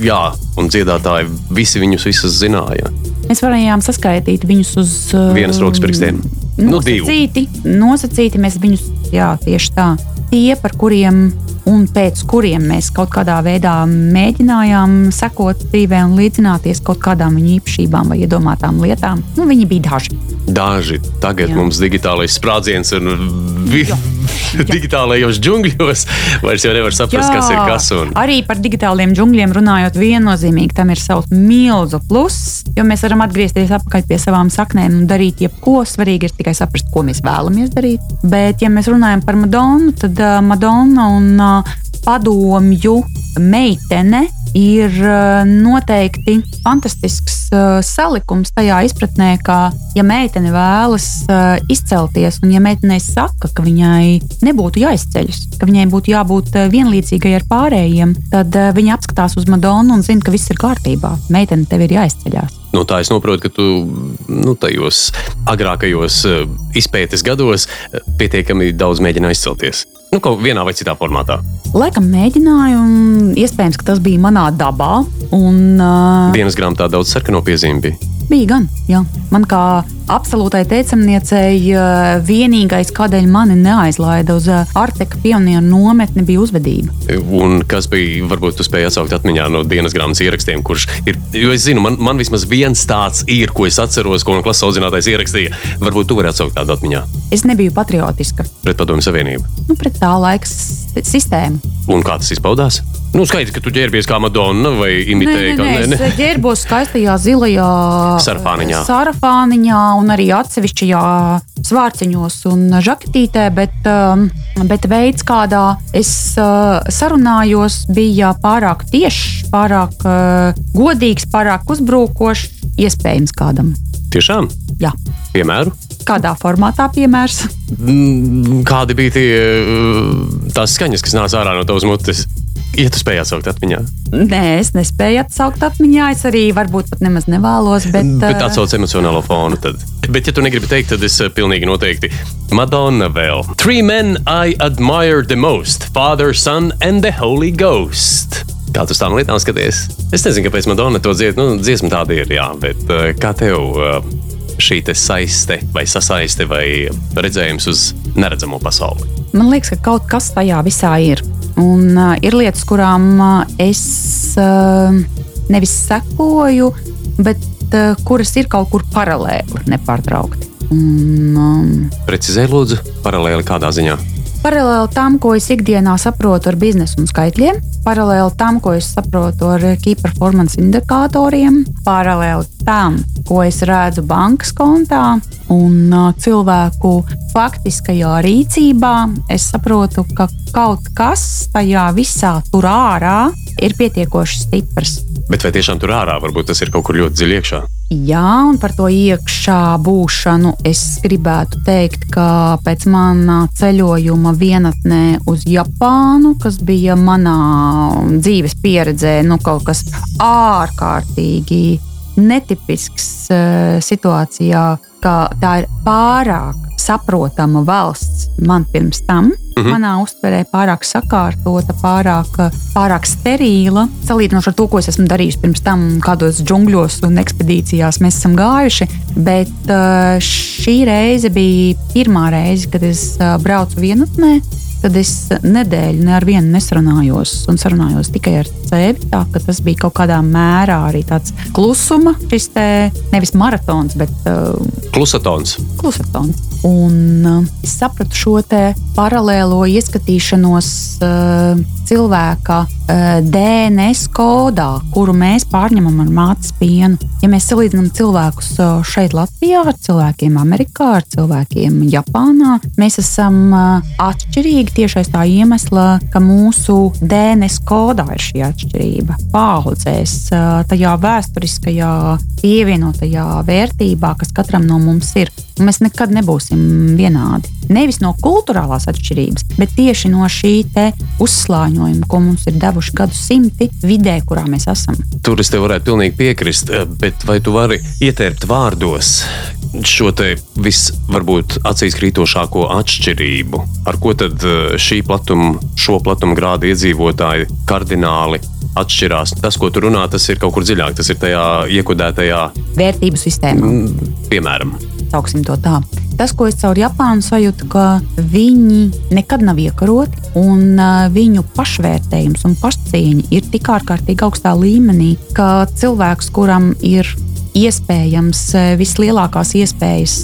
jā, un dziedātāji, visi viņus visus zināja. mēs varējām saskaitīt viņus uz uh, Vienas rokas pirkstiem. Nu, nosacīti, nosacīti mēs viņus, jā, tieši tā. Tie, par kuriem un pēc kuriem mēs kaut kādā veidā mēģinājām sekot dzīvē un līdzināties kaut kādām viņu īpašībām vai iedomātām lietām, nu, viņi bija daži. Daži tagad jā. Jā. mums digitālais sprādziens un vi, Jā. digitālajos džungļos vairs jau nevar saprast, kas ir kas. Un... Arī par digitāliem džungļiem runājot, viennozīmīgi tam ir savs milzu pluss, jo mēs varam atgriezties atpakaļ pie savām saknēm un darīt jebko. Svarīgi ir tikai saprast, ko mēs vēlamies darīt. Bet, ja mēs runājam par Madonu, tad uh, Madonna un uh, padomju meitene ir uh, noteikti fantastisks uh, salikums tajā izpratnē, ka, ja meitene vēlas uh, izcelties, un ja meitenei saka, ka viņai nebūtu jāizceļas, ka viņai būtu jābūt vienlīdzīgai ar pārējiem, tad viņa apskatās uz Madonu un zina, ka viss ir kārtībā. Meitene tev ir jāizceļas. No tā es saprotu, ka tu nu, tajos agrākajos eh, izpētes gados eh, pietiekami daudz mēģināji izcelties. Nu, kaut vienā vai citā formātā. Laikam mēģināju, un iespējams, ka tas bija manā dabā. Un, uh, Dienas grāmatā daudz sarkano piezīmju bija. Bija gan, jā. Man kā absolūtai teicamniecei, eh, vienīgais, kādēļ mani neaizlaida uz eh, Arteka pionieru nometni, bija uzvedība. Un kas bija, varbūt tu spēji atsaukt atmiņā no dienas grāmatas ierakstiem, kurš ir. Jo es zinu, man, man vismaz viens tāds ir, ko es atceros, ko man klases audzinātājs ierakstīja. Varbūt tu vari atsaukt tādu atmiņā Es nebiju patriotiska pret Padomju Savienību. nu, pret tā laika sistēmu. Un kā tas izpaudās? Nu, skaidrs, ka tu ģērbies kā Madonna vai imitēji kā nē, nē, es ģērbos skaistajā zilajā Sarafāniņā. sarafāniņā un arī atsevišķajā svārciņos un žaketītē, bet, um, bet veids, kādā es uh, sarunājos, bija pārāk tiešs, pārāk uh, godīgs, pārāk uzbrukošs, iespējams kādam. Tiešām, Jā. piemēru. Kādā formātā piemērs? Mm, Kādi bija tie, uh, tās skaņas, kas nāca ārā no tavas mutes? Ja tu spēj atsaukt atmiņā, Nē, es nespēju atsaukt atmiņā. Es arī varbūt pat nemaz nevēlos. Bet, bet uh, atsauc emocionālo fonu. Tad. Bet, ja tu negribi teikt, tad es uh, pilnīgi noteikti. Madonna vēl. Three men I admire the most - Father, Son and the Holy Ghost. Kā tu tām lietām skaties? Es nezinu, kāpēc Madonna to dzied. Nu, dziesma tāda ir, jā, bet uh, kā tev uh, šī te saiste vai sasaiste vai redzējums uz neredzamo pasauli? Man liekas, ka kaut kas tajā visā ir. Un uh, ir lietas, kurām uh, es uh, nevis sekoju, bet uh, kuras ir kaut kur paralēli, nepārtraukti. Un, um, Precizē, lūdzu, paralēli kādā ziņā. Paralēli tam, ko es ikdienā saprotu ar biznesu un skaitļiem, paralēli tam, ko es saprotu ar key performance indikatoriem, paralēli tam, ko es redzu bankas kontā un uh, cilvēku faktiskajā rīcībā, es saprotu, ka kaut kas tajā visā tur ārā ir pietiekoši stiprs. Bet vai tiešām tur ārā varbūt tas ir kaut kur ļoti dziļi iekšā? Jā, un par to iekšā būšanu es gribētu teikt, ka pēc manā ceļojuma vienatnē uz Japānu, kas bija manā dzīves pieredzē, nu, kaut kas ārkārtīgi netipisks uh, situācijā, ka tā ir pārāk saprotama valsts man pirms tam. Mm -hmm. Manā uztverē pārāk sakārtota, pārāk, pārāk sterīla. Salīdzinoši ar to, ko es esmu darījusi pirms tam, kādos džungļos un ekspedīcijās mēs esam gājuši. Bet uh, šī reize bija pirmā reize, kad es uh, braucu vienatnē. Tad es nedēļu ne ar vienu nesarunājos, un sarunājos tikai ar sevi. Tā, ka tas bija kaut kādā mērā arī tāds klusuma, šis te nevis maratons, bet uh, Klusatons. klusatons. Un uh, es sapratu šo te paralēlo ieskatīšanos uh, cilvēka uh, DNS kodā, kuru mēs pārņemam ar mātes pienu. Ja mēs salīdzinām cilvēkus uh, šeit, Latvijā, ar cilvēkiem Amerikā, ar cilvēkiem Japānā, mēs esam uh, atšķirīgi tieši aiz tā iemesla, ka mūsu DNS kodā ir šī atšķirība. Paudzēs, uh, tajā vēsturiskajā pievienotajā vērtībā, kas katram no mums ir. Mēs nekad nebūsim vienādi. Nevis no kultūrālās atšķirības, bet tieši no šī uzslāņojuma, ko mums ir devuši gadsimti vidē, kurā mēs esam. Tur es tev varētu pilnīgi piekrist, eh, bet vai tu vari ietērpt vārdos šo te visvarbūt acīs krītošāko atšķirību? Ar ko tad eh, šī platuma, šo platuma grāda iedzīvotāji kardināli atšķirās? Tas, ko tu runā, tas ir kaut kur dziļāk, tas ir tajā iekodētajā, Vērtību sistēmā. piemēram. Sauksim to tā. Tas, ko es caur Japānu sajūtu, ka viņi nekad nav iekaroti, un viņu pašvērtējums un pašcieņa ir tik ārkārtīgi augstā līmenī, ka cilvēks, kuram ir iespējams vislielākās iespējas,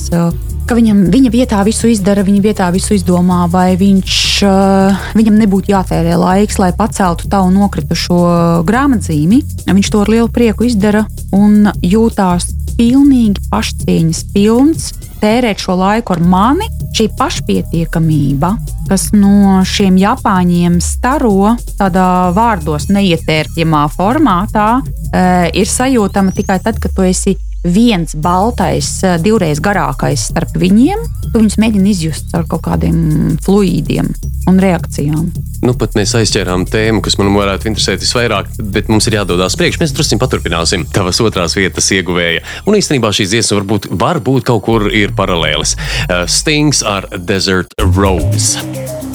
ka viņam, viņa vietā visu izdara, viņa vietā visu izdomā, vai viņš, uh, viņam nebūtu jātērē laiks, lai paceltu tavu nokritušo grāmatzīmi, viņš to ar lielu prieku izdara un jūtās pilnīgi pašcieņas pilns tērēt šo laiku ar mani. Šī pašpietiekamība, kas no šiem Japāņiem staro tādā vārdos neietērpjamā formātā, eh, ir sajūtama tikai tad, kad tu esi viens baltais, eh, divreiz garākais starp viņiem. Tu viņus mēģini izjust ar kaut kādiem fluīdiem un reakcijām. Nu, pat mēs aizķērām tēmu, kas man varētu interesēt visvairāk, bet mums ir jādodas priekš. Mēs drusku paturpināsim tavas otrās vietas ieguvēja. Un īstenībā šīs dziesmas varbūt, varbūt kaut kur ir paralēlas. Uh, Stings ar Desert Rose.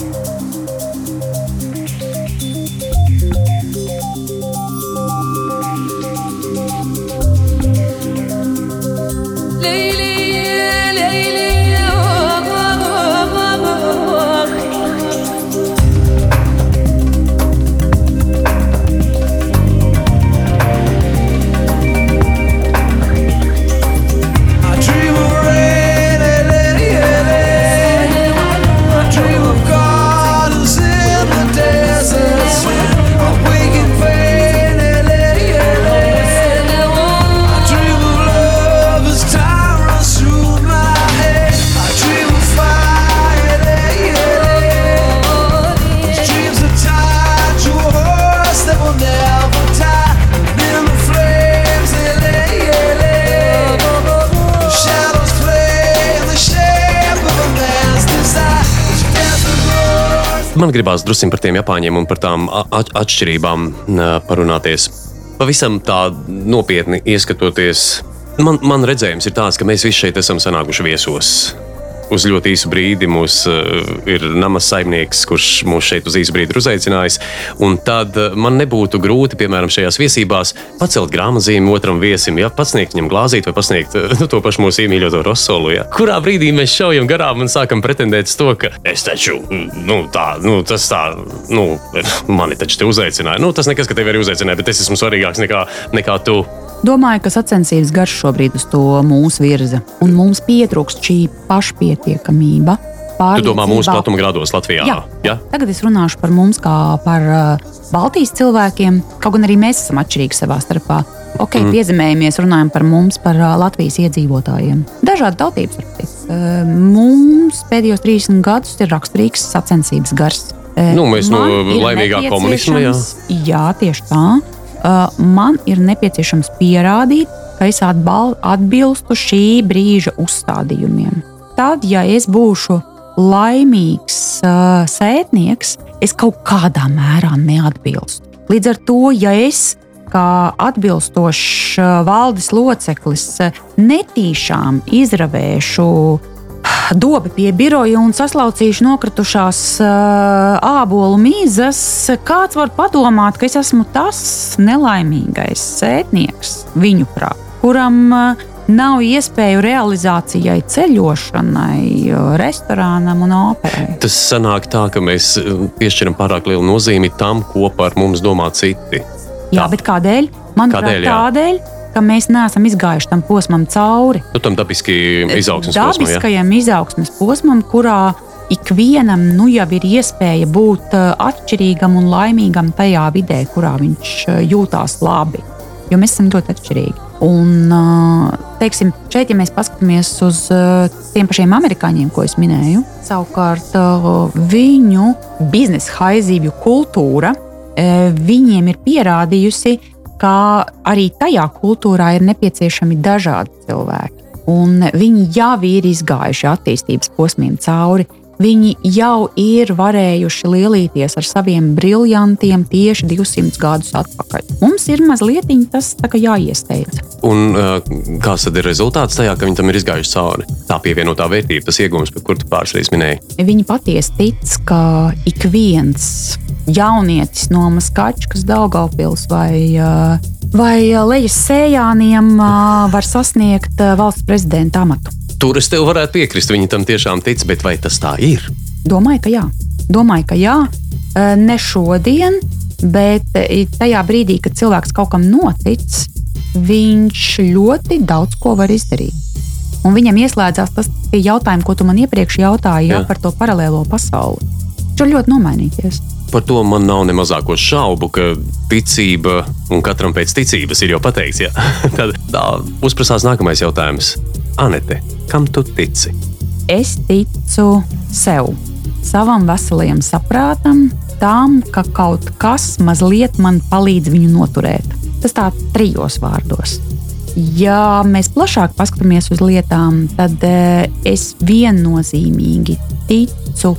Gribās drusku par tiem Japāņiem un par tām atšķirībām parunāties. Pavisam tā nopietni ieskatoties, man, man redzējums ir tāds, ka mēs visi šeit esam sanākuši viesos. Uz ļoti īsu brīdi mums uh, ir nama saimnieks, kurš mūs šeit uz īsu brīdi ir uzaicinājis. Tad uh, man nebūtu grūti, piemēram, šajās viesībās pacelt grāmatzīmi otram viesim, ja pasniegt viņam glāzīt vai pasniegt uh, nu, to pašu mūsu iemīļoto rosolu. Ja. Kurā brīdī mēs šaujam garām un sākam pretendēt uz to, ka es taču, nu, tā, nu, tas tā, nu, mani taču te uzaicināja. Nu, tas nekas, ka tevi arī uzaicināja, bet es esmu svarīgāks nekā, nekā tu. Domāju, ka sacensības garš šobrīd uz to mūsu virza, un mums pietrūkst šī pašpietiekamība. Tu domā mūsu platuma grados Latvijā? Jā. ja? Tagad es runāšu par mums, kā par uh, Baltijas cilvēkiem, kaut gan arī mēs esam atšķirīgi savā starpā. Ok, mm. piezemējamies, runājam par mums, par uh, Latvijas iedzīvotājiem. Dažādi tautības pēc. Uh, mums pēdējos 30 gadus ir raksturīgs sacensības gars. Uh, Nu, mēs no ir laimīgā komunisma, jā. Jā, tieši tā. Man ir nepieciešams pierādīt, ka es atbilstu šī brīža uzstādījumiem. Tad, ja es būšu laimīgs uh, sētnieks, es kaut kādā mērā neatbilstu. Līdz ar to, ja es kā atbilstošs valdes loceklis netīšām izravēšu dobi pie biroja un saslaucīšu nokritušās uh, ābolu mīzas, kāds var padomāt, ka es esmu tas nelaimīgais sētnieks viņu prāt, kuram uh, nav iespēju realizācijai, ceļošanai, restorānam un operai. Tas sanāk tā, ka mēs piešķiram pārāk lielu nozīmi tam, ko par mums domā citi. Jā, Tā. bet kādēļ? Manuprāt, Kādēļ, jā? tādēļ, ka mēs neesam izgājuši tam posmam cauri. Nu, tam dabiski izaugsmes posmam. Ja? dabiskajam izaugsmes posmam, kurā ikvienam nu, jau ir iespēja būt uh, atšķirīgam un laimīgam tajā vidē, kurā viņš uh, jūtās labi. Jo mēs esam ļoti atšķirīgi. Un, uh, teiksim, šeit, ja mēs paskatāmies uz tiem pašiem amerikāņiem, ko es minēju, savukārt viņu biznesa haizīvju kultūra viņiem ir pierādījusi, ka arī tajā kultūrā ir nepieciešami dažādi cilvēki. Un viņi jau ir izgājuši attīstības posmiem cauri. Viņi jau ir varējuši lielīties ar saviem briljantiem tieši 200 gadus atpakaļ. Mums ir mazliet tas jāiesteidz. Un uh, kāds tad ir rezultāts tajā, ka viņi tam ir izgājuši cauri? Tā pievienotā vērtība, tas iegūms, par kuru tu reizes minēji. Viņi patiesi tic, ka ik viens jaunietis no Maskačkas, Daugaupils vai, vai Lejas sējāniem var sasniegt valsts prezidenta amatu. Tur es tev varētu piekrist, viņi tam tiešām tic, bet vai tas tā ir? Domāju, ka jā. Domāju, ka jā. Ne šodien, bet tajā brīdī, kad cilvēks kaut kam notic, viņš ļoti daudz ko var izdarīt. Un viņam ieslēdzās tas tie jautājumi, ko tu man iepriekš jautāji jā, Jā. par to paralēlo pasauli. Var ļoti nomainīties. Par to man nav ne mazāko šaubu, ka ticība un katram pēc ticības ir jau pateikts. jā. Tad tā uzprasās nākamais jautājums. Anete, Kam tu tici? Es ticu sev, savam veselajam saprātam, tam, ka kaut kas mazliet man palīdz viņu noturēt. Tas tā trijos vārdos. Ja mēs plašāk paskatāmies uz lietām, tad es viennozīmīgi ticu,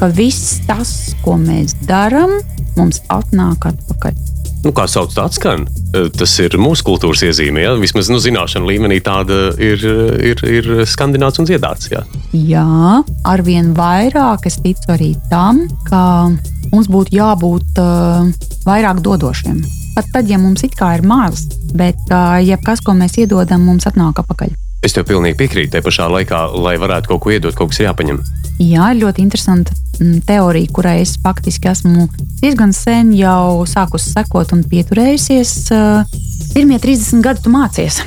ka viss tas, ko mēs darām, mums atnāk atpakaļ. Nu, kā sauc tā skan? Tas ir mūsu kultūras iezīme. Ja? Vismaz nu, zināšanu līmenī tāda ir, ir, ir skandināts un dziedāts. Ja? Jā, arvien vairāk es ticu arī tam, ka mums būtu jābūt uh, vairāk dodošiem. Pat tad, ja mums it kā ir maz, bet uh, jebkas, ko mēs iedodam, mums atnāk atpakaļ. Es tev pilnīgi piekrītu. Te pašā laikā, lai varētu kaut ko iedot, kaut kas ir jāpaņem. Jā, ļoti interesanta mm, teorija, kurai es faktiski esmu diezgan sen jau sākusi sekot un pieturējusies. Uh, Pirmie 30 gadi tu mācies.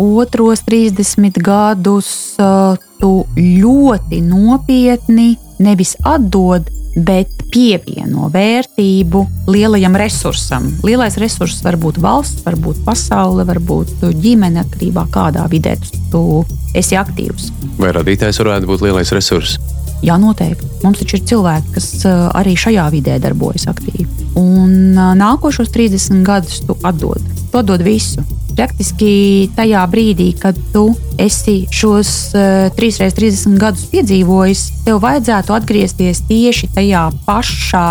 Otros 30 gadus uh, tu ļoti nopietni nevis atdod, bet pievieno vērtību lielajam resursam. Lielais resurss var būt valsts, var būt pasaule, var būt ģimene, atkarībā no kādā vidē tu esi aktīvs. Vai radītājs varētu būt lielais resurss? Jā, noteikti. Mums taču ir cilvēki, kas uh, arī šajā vidē darbojas aktīvi. Un uh, nākošos 30 gadus tu atdod. Tu atdod visu. Praktiski tajā brīdī, kad tu esi šos uh, 3x30 gadus piedzīvojis, tev vajadzētu atgriezties tieši tajā pašā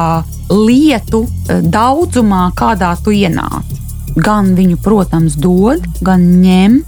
lietu daudzumā, kādā tu ienāci. Gan viņu, protams, dod, gan ņem,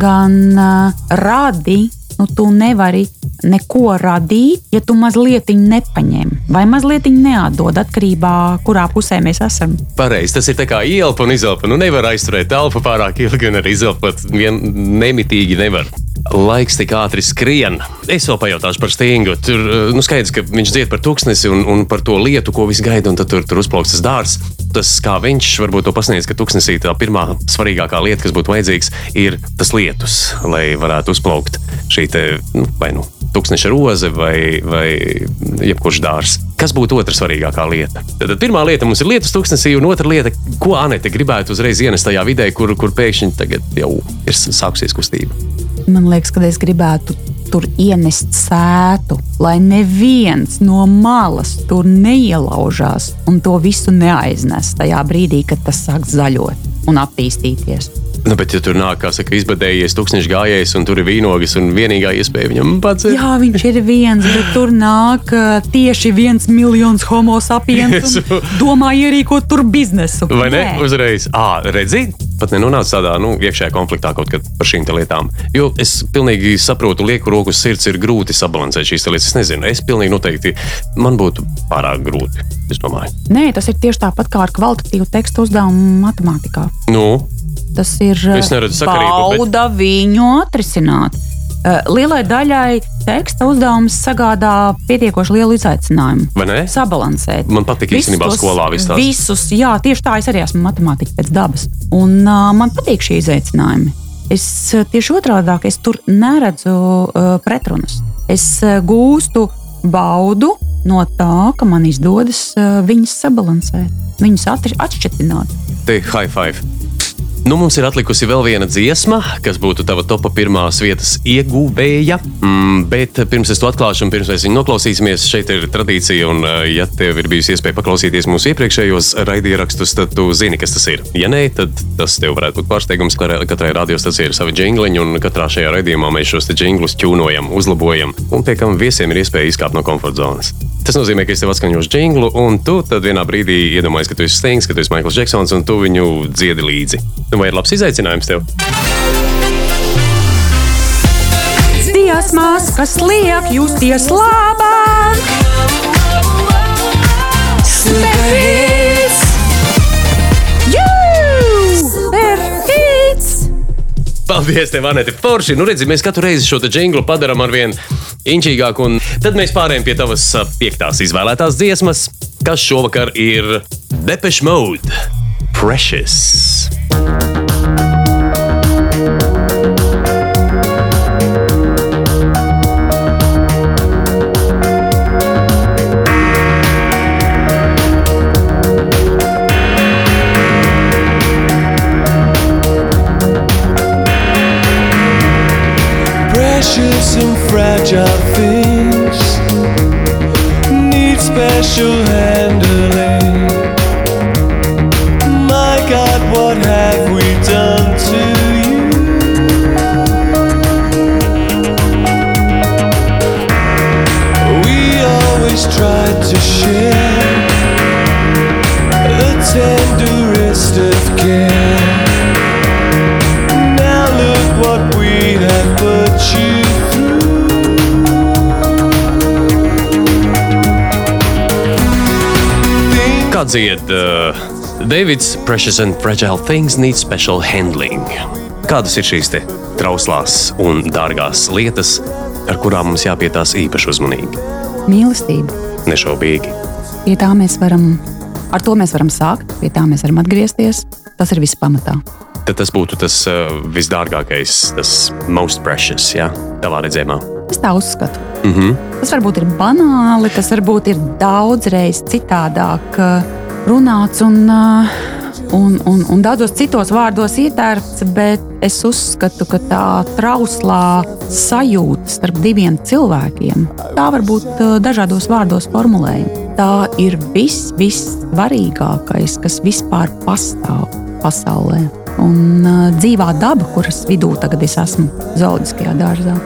gan uh, radi. Nu, tu nevari neko radīt, ja tu mazliet nepaņem vai mazliet neatdod atkarībā kurā pusē mēs esam. Pareizi, tas ir kā ielpa un izelpa. Nu, nevar aizturēt telpu pārāk ilgi, un arī izelpot vien nemitīgi nevar. Laiks tik ātri skrien. Es vēl pajautāšu par stingu. Tur nu, skaidrs, ka viņš dzied par tūkstnesi un, un par to lietu, ko viss gaida, un tad tur, tur uzplauks tas dārsts. Tas, kā viņš varbūt to pasniedz, ka tūkstnesī tā pirmā svarīgākā lieta, kas būtu vajadzīgs, ir tas lietus, lai varētu uzplaukt šī te, nu, vai nu tūkstneša roze vai, vai jebkurš dārzs. Kas būtu otra svarīgākā lieta? Tad pirmā lieta mums ir lietus tūkstnesī, un otra lieta, ko Anete gribētu uzreiz ienest tajā vidē, kur, kur pēkšņi tagad jau ir sākusies kustība. Man liekas, ka es gribētu tur ienest sētu, lai neviens no malas tur neielaužās un to visu neaiznes tajā brīdī, kad tas sāk zaļot un attīstīties. Nu, bet, ja tur nāk, kā saka, izbadējies tūkstoš gājējs, un tur ir vīnogas, un vienīgā iespēja viņam pats ir. Jā, viņš ir viens, bet tur nāk tieši viens miljons homo sapiens. Domā ierīkot tur biznesu. Vai ne? Nē. Uzreiz. À, redzi, pat nenonāca tādā nu, iekšējā konfliktā kaut kad par šīm lietām. Jo es pilnīgi saprotu, lieku roku sirds ir grūti sabalansēt šīs lietas. Es nezinu, es pilnīgi noteikti man būtu pārāk grūti. Nē, tas ir tieši tāpat kā ar kvalitatīvu tekstu uzdevumu matemātikā. Nu, Tas ir bauda bet... viņu atrisināt. Lielai daļai teksta uzdevums sagādā pietiekoši lielu izaicinājumu. Vai ne? Sabalansēt. Man patīk īstenībā skolā visus. Visus, jā, tieši tā es arī esmu matemātiķis pēc dabas. Un uh, man patīk šie izaicinājumi. Es tieši otrādi es tur neredzu uh, pretrunas. Es uh, gūstu baudu no tā, ka man izdodas uh, viņus sabalansēt, viņus atšķirt. Te high five! Nu, mums ir atlikusi vēl viena dziesma, kas būtu tava topā pirmās vietas ieguvēja. Mm, bet pirms es to atklāšu, un pirms mēs viņu noklausīsimies, šeit ir tradīcija. Un, eh, ja tev ir bijusi iespēja paklausīties mūsu iepriekšējos raidierakstus, tad tu zini, kas tas ir. Ja nē, tad tas tev varētu būt pārsteigums. Katrai radiostacijai ir savi jingliņi, un katrā šajā raidījumā mēs šos jinglus ķūnojam, uzlabojam, un pie kam viesiem ir iespēja izkāpt no komforta zonas. Tas nozīmē, ka es tev atskaņošu jinglu, un tu vienā brīdī iedomājies, ka tu esi Stings, ka tu esi Maikls Džeksons, un tu viņu dziedi līdzi. Nu, vai ir labs izaicinājums tev? Dziesmās, kas liek justies labāk, superhits! Superhits! Paldies, tev, Anete, Forši. Nu, redzi, mēs katru reizi šo jinglu padarām ar vien inčīgāku, un tad mēs pārējām pie tavas piektās izvēlētās dziesmas, kas šovakar ir Depeche Mode Precious. precious and fragile things need special handling. Kā dzied uh, Davids, Precious and Fragile Things Need Special Handling. Kādas ir šīs te trauslās un dārgās lietas, ar kurām mums jāpietās īpaši uzmanīgi? Mīlestība. Nešaubīgi. Pie tā mēs varam, ar to mēs varam sākt, pie tā mēs varam atgriezties. Tas ir viss pamatā. Tad tas būtu tas uh, visdārgākais, tas most precious, jā, tavā redzējumā. Es tā uzskatu. Mm -hmm. Tas varbūt ir banāli, tas varbūt ir daudzreiz citādāk uh, runāts un, uh, un, un, un daudzos citos vārdos ietērpts, bet es uzskatu, ka tā trauslā sajūta starp diviem cilvēkiem, tā var būt dažādos vārdos formulējama. Tā ir viss, vissvarīgākais, kas vispār pastāv pasaulē. Un uh, dzīvā daba, kuras vidū tagad es esmu zoologiskajā dārzā,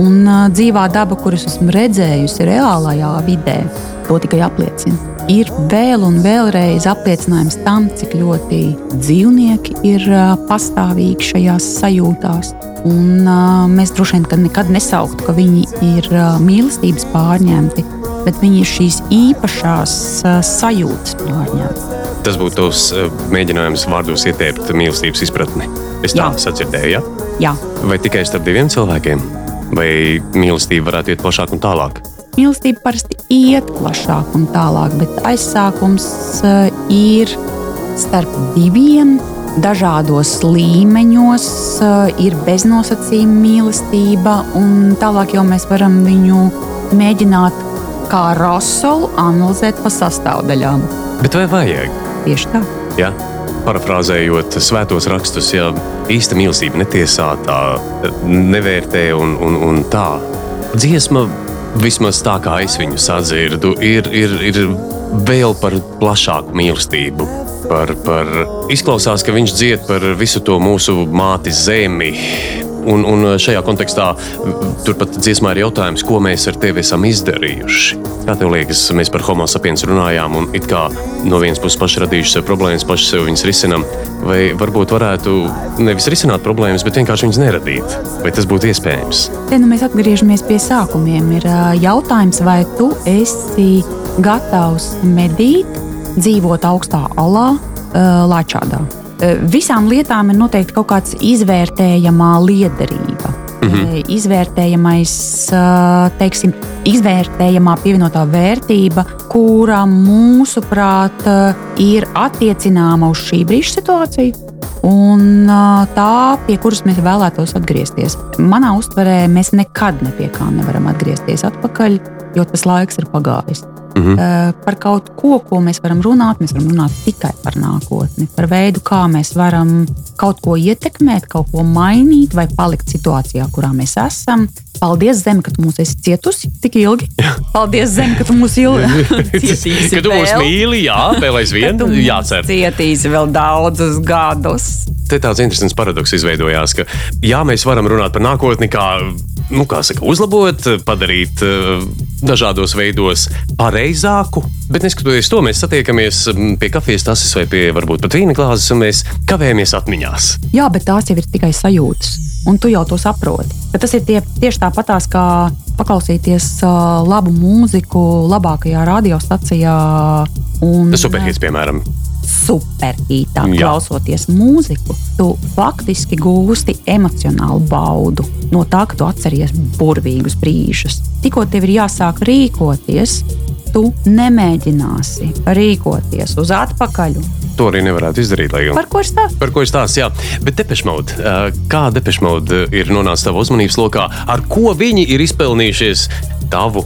Un uh, dzīvā daba, kuras esmu redzējusi reālajā vidē, to tikai apliecina. Ir vēl un vēlreiz apliecinājums tam, cik ļoti dzīvnieki ir uh, pastāvīgi šajās sajūtās. Un, uh, mēs droši vien nekad nesauktu, ka viņi ir uh, mīlestības pārņemti, bet viņi ir šīs īpašās uh, sajūtas pārņemti. Tas būtu tavs uh, mēģinājums vārdos ieteikt mīlestības izpratni. Es tā sadzirdēju, ja? Jā, vai tikai starp diviem cilvēkiem, vai mīlestība varētu iet plašāk un tālāk. Mīlestība parasti iet plašāk un tālāk, bet aizsākums uh, ir starp diviem. Dažādos līmeņos uh, ir beznosacījuma mīlestība, un tālāk jau mēs varam viņu mēģināt kā rasolu analizēt pa sastāvdaļām. Bet vai vajag? Tieši tā. Ja? Parafrāzējot svētos rakstus, ja īsta mīlestība netiesā, tā nevērtē un, un, un tā. Dziesma, vismaz tā kā es viņu sadzirdu, ir, ir, ir vēl par plašāku mīlestību. Par, par, izklausās, ka viņš dzied par visu to mūsu māti zemi. Un, un šajā kontekstā turpat dziesmā ir jautājums, ko mēs ar tevi esam izdarījuši. Kā tev liekas, mēs par homo sapiens runājām, un it kā no vienas puses paši radījuši sev problēmas, paši sev viņas risinām, vai varbūt varētu nevis risināt problēmas, bet vienkārši viņas neradīt. Vai tas būtu iespējams? Te nu mēs atgriežamies pie sākumiem. Ir jautājums, vai tu esi gatavs medīt, dzīvot augstā alā, Lāčādā. Ā, Visām lietām ir noteikti kaut kāds izvērtējamā liederība. Mhm. Izvērtējamais, ā, teiksim, izvērtējamā pievienotā vērtība, kura mūsuprāt ir attiecināma uz šī brīža situāciju. Un tā, pie kuras mēs vēlētos atgriezties. Manā uztverē mēs nekad ne pie kā nevaram atgriezties atpakaļ, jo tas laiks ir pagājis. Mhm. Uh, par kaut ko, ko mēs varam runāt, mēs varam runāt tikai par nākotni, par veidu, kā mēs varam kaut ko ietekmēt, kaut ko mainīt vai palikt situācijā, kurā mēs esam. Paldies, Zeme, ka tu mūs esi cietusi tik ilgi. Paldies, Zeme, ka tu mūs ilgi cietīsi. Kad tu mūs mīli, jā, vēl aizvien jācer. Cietīsi vēl daudzus gadus. Te tāds interesants paradoks izveidojās, ka jā, mēs varam runāt par nākotni, kā, nu, saka, uzlabot, padarīt uh, dažādos veidos pareizāku, bet neskatoties to, mēs satiekamies mm, pie kafijas tases vai pie varbūt pat vīna glāzes, un mēs kavējamies atmiņās. Jā, bet tās jau ir tikai sajūtas, un tu jau to saproti. Ka tas ir tie, tieši tāpatās, kā paklausīties labu mūziku, labākajā radiostacijā. Un, Tas superhits, piemēram. Superītā. Jā. Klausoties mūziku, tu faktiski gūsti emocionālu baudu no tā, ka tu atceries burvīgus brīžus. Tikko tev ir jāsāk rīkoties, tu nemēģināsi rīkoties uz atpakaļ. To arī nevarētu izdarīt. gan- Par ko ir stāsts? Par ko ir stāsts? Jā, bet Depešmauda. Kā Depešmauda ir nonācis tavā uzmanības lokā? Ar ko viņi ir izpelnījušies tavu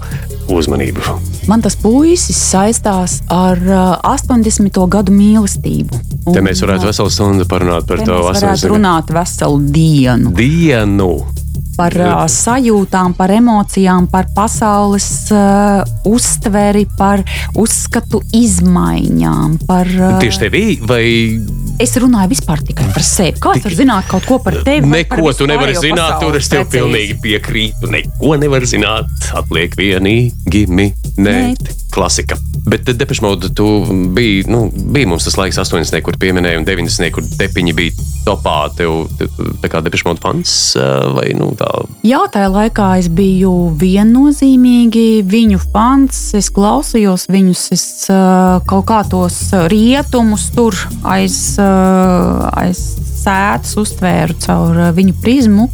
uzmanību? Man tas puisis saistās ar uh, 80. gadu mīlestību. Un, Te mēs varētu veselu stundu parunāt par to mēs varētu 80. runāt veselu dienu dienu. Par uh, sajūtām, par emocijām, par pasaules uh, uztveri, par uzskatu izmaiņām. Par, uh, Tieši tevī, vai Es runāju vispār tikai par sevi. Kā es varu zināt kaut ko par tevi? vai par neko tu nevari zināt? Tur es tev pasaules pilnīgi piekrītu. Neko nevar zināt. Atliek vienīgi minēt. Klasika. Bet Depeche Mode tu biji, nu, bija mums tas laiks 80, kur pieminēja, un 90, kur depiņi bija topā. Tev, tev kā Depeche Mode fans vai nu tā? Jā, tajā laikā es biju viennozīmīgi viņu fans. Es klausījos viņus, es uh, kaut kā tos rietumus tur aiz, uh, aiz sēdes uztvēru caur viņu prizmu.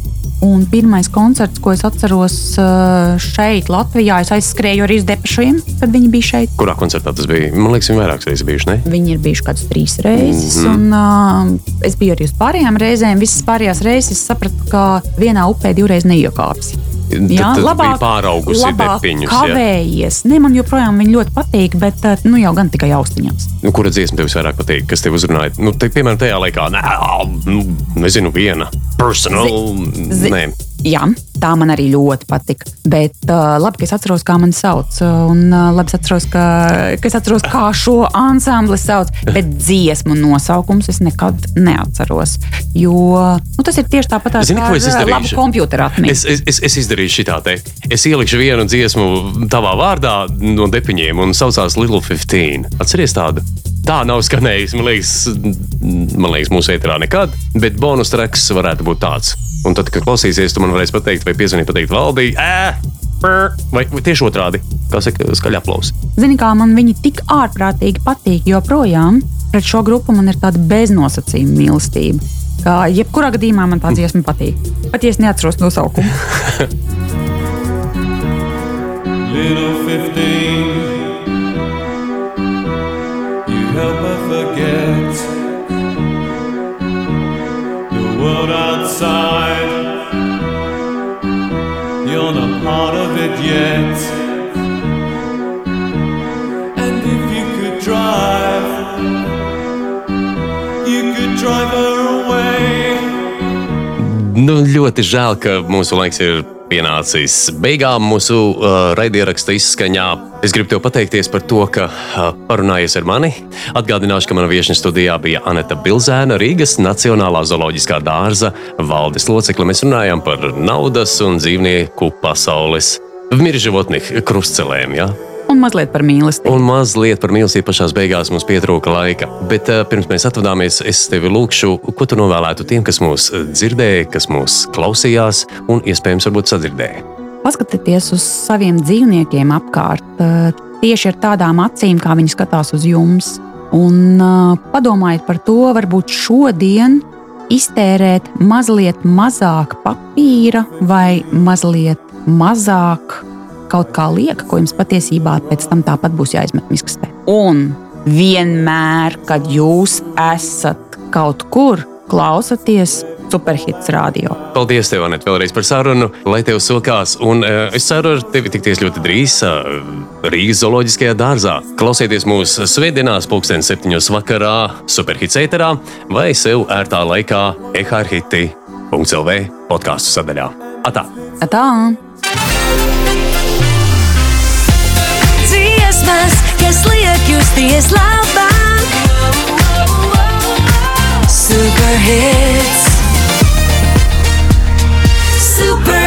Pirmais koncerts, ko es atceros eh, šeit, Latvijā, es aizskrēju arī uz Depešiem, kad viņi bija šeit. Kurā koncertā tas bija? Man liekas, viņi vairākas reizes bijuši. Ne? Viņi ir bijuši kādas trīs reizes. Mm -hmm. un, uh, es biju arī uz pārējām reizēm. Visas pārējās reizes sapratu, ka vienā upē divreiz neiekāpsi. Jā, tad, tad labāk, pāraugusi labāk depiņus. Kavējies. Jā. Ne, man joprojām ļoti patīk, bet nu, jau gan tikai austiņās. Nu, kura dziesma tev visvairāk patīk? Kas tev uzrunāja? Nu, te, piemēram, tajā laikā, nē, nu, nezinu, viena personal. Zi, zi, nē. Jā, tā man arī ļoti patika. Bet uh, labi, ka es atceros, kā mani sauc. Un uh, labi, es atceros, ka, ka es atceros, kā šo ansambli sauc. Bet dziesmu nosaukums es nekad neatceros. Jo nu, tas ir tieši tāpat Zini, kā es ar labu kompjuteru atmiņu. Es, es, es, es izdarīšu šitā te. Es ielikšu vienu dziesmu tavā vārdā no depiņiem un saucās Little 15. Atceries tādu? Tā nav skanējusi, man liekas, man liekas mūsu ēterā nekad, bet bonus treks varētu būt tāds. Un tad, kad klausīsies, tu man varēsi pateikt, vai piezvanīt, pateikt, valdī, ē, vai, vai tieši otrādi, kā saka, skaļi aplausi. Zini, kā man viņi tik ārprātīgi patīk, joprojām pret šo grupu man ir tāda beznosacījuma mīlestība. Kā jebkurā gadījumā man tā dziesma patīk. Pat ja es neatceros nosaukumu. Little 15, world outside. You're not part of it yet. And if you could drive, you could drive her away. Ļoti pienācis beigām mūsu uh, raidieraksta izskaņā. Es gribu te pateikties par to, ka uh, parunājies ar mani. Atgādināšu, ka manā viesņu studijā bija Anita Bilzēna, Rīgas Nacionālā zooloģiskā dārza valdes locekle. Mēs runājām par naudas un dzīvnieku pasaules miržavotnih krustcelēm. Ja? Un mazliet par mīlestību. Un mazliet par mīlestību pašā beigās mums pietrūka laika. Bet uh, pirms mēs atvadāmies, es tevi lūgšu, ko tu novēlētu tiem, kas mūs dzirdēja, kas mūs klausījās un iespējams varbūt sadzirdēja. Paskatieties uz saviem dzīvniekiem apkārt, uh, tieši ar tādām acīm, kā viņi skatās uz jums. Un uh, padomājiet par to, varbūt šodien iztērēt mazliet mazāk papīra vai mazliet mazāk kaut kā lieka, ko jums patiesībā pēc tam tāpat būs jāizmet miskastē. Un vienmēr, kad jūs esat kaut kur, klausieties superhits radio. Paldies, tev, Anet, vēlreiz par sarunu, lai tev sokās. Un uh, es ceru, ar tevi tikties ļoti drīz uh, Rīgas zooloģiskajā dārzā. Klausieties mūsu svētdienās, pulksten septiņos vakarā, superhits ēterā vai sev ērtā laikā ehrhiti.lv podkāstu sadaļā. Atā! Christmas, jestli je just je slávan. Super hits. Super.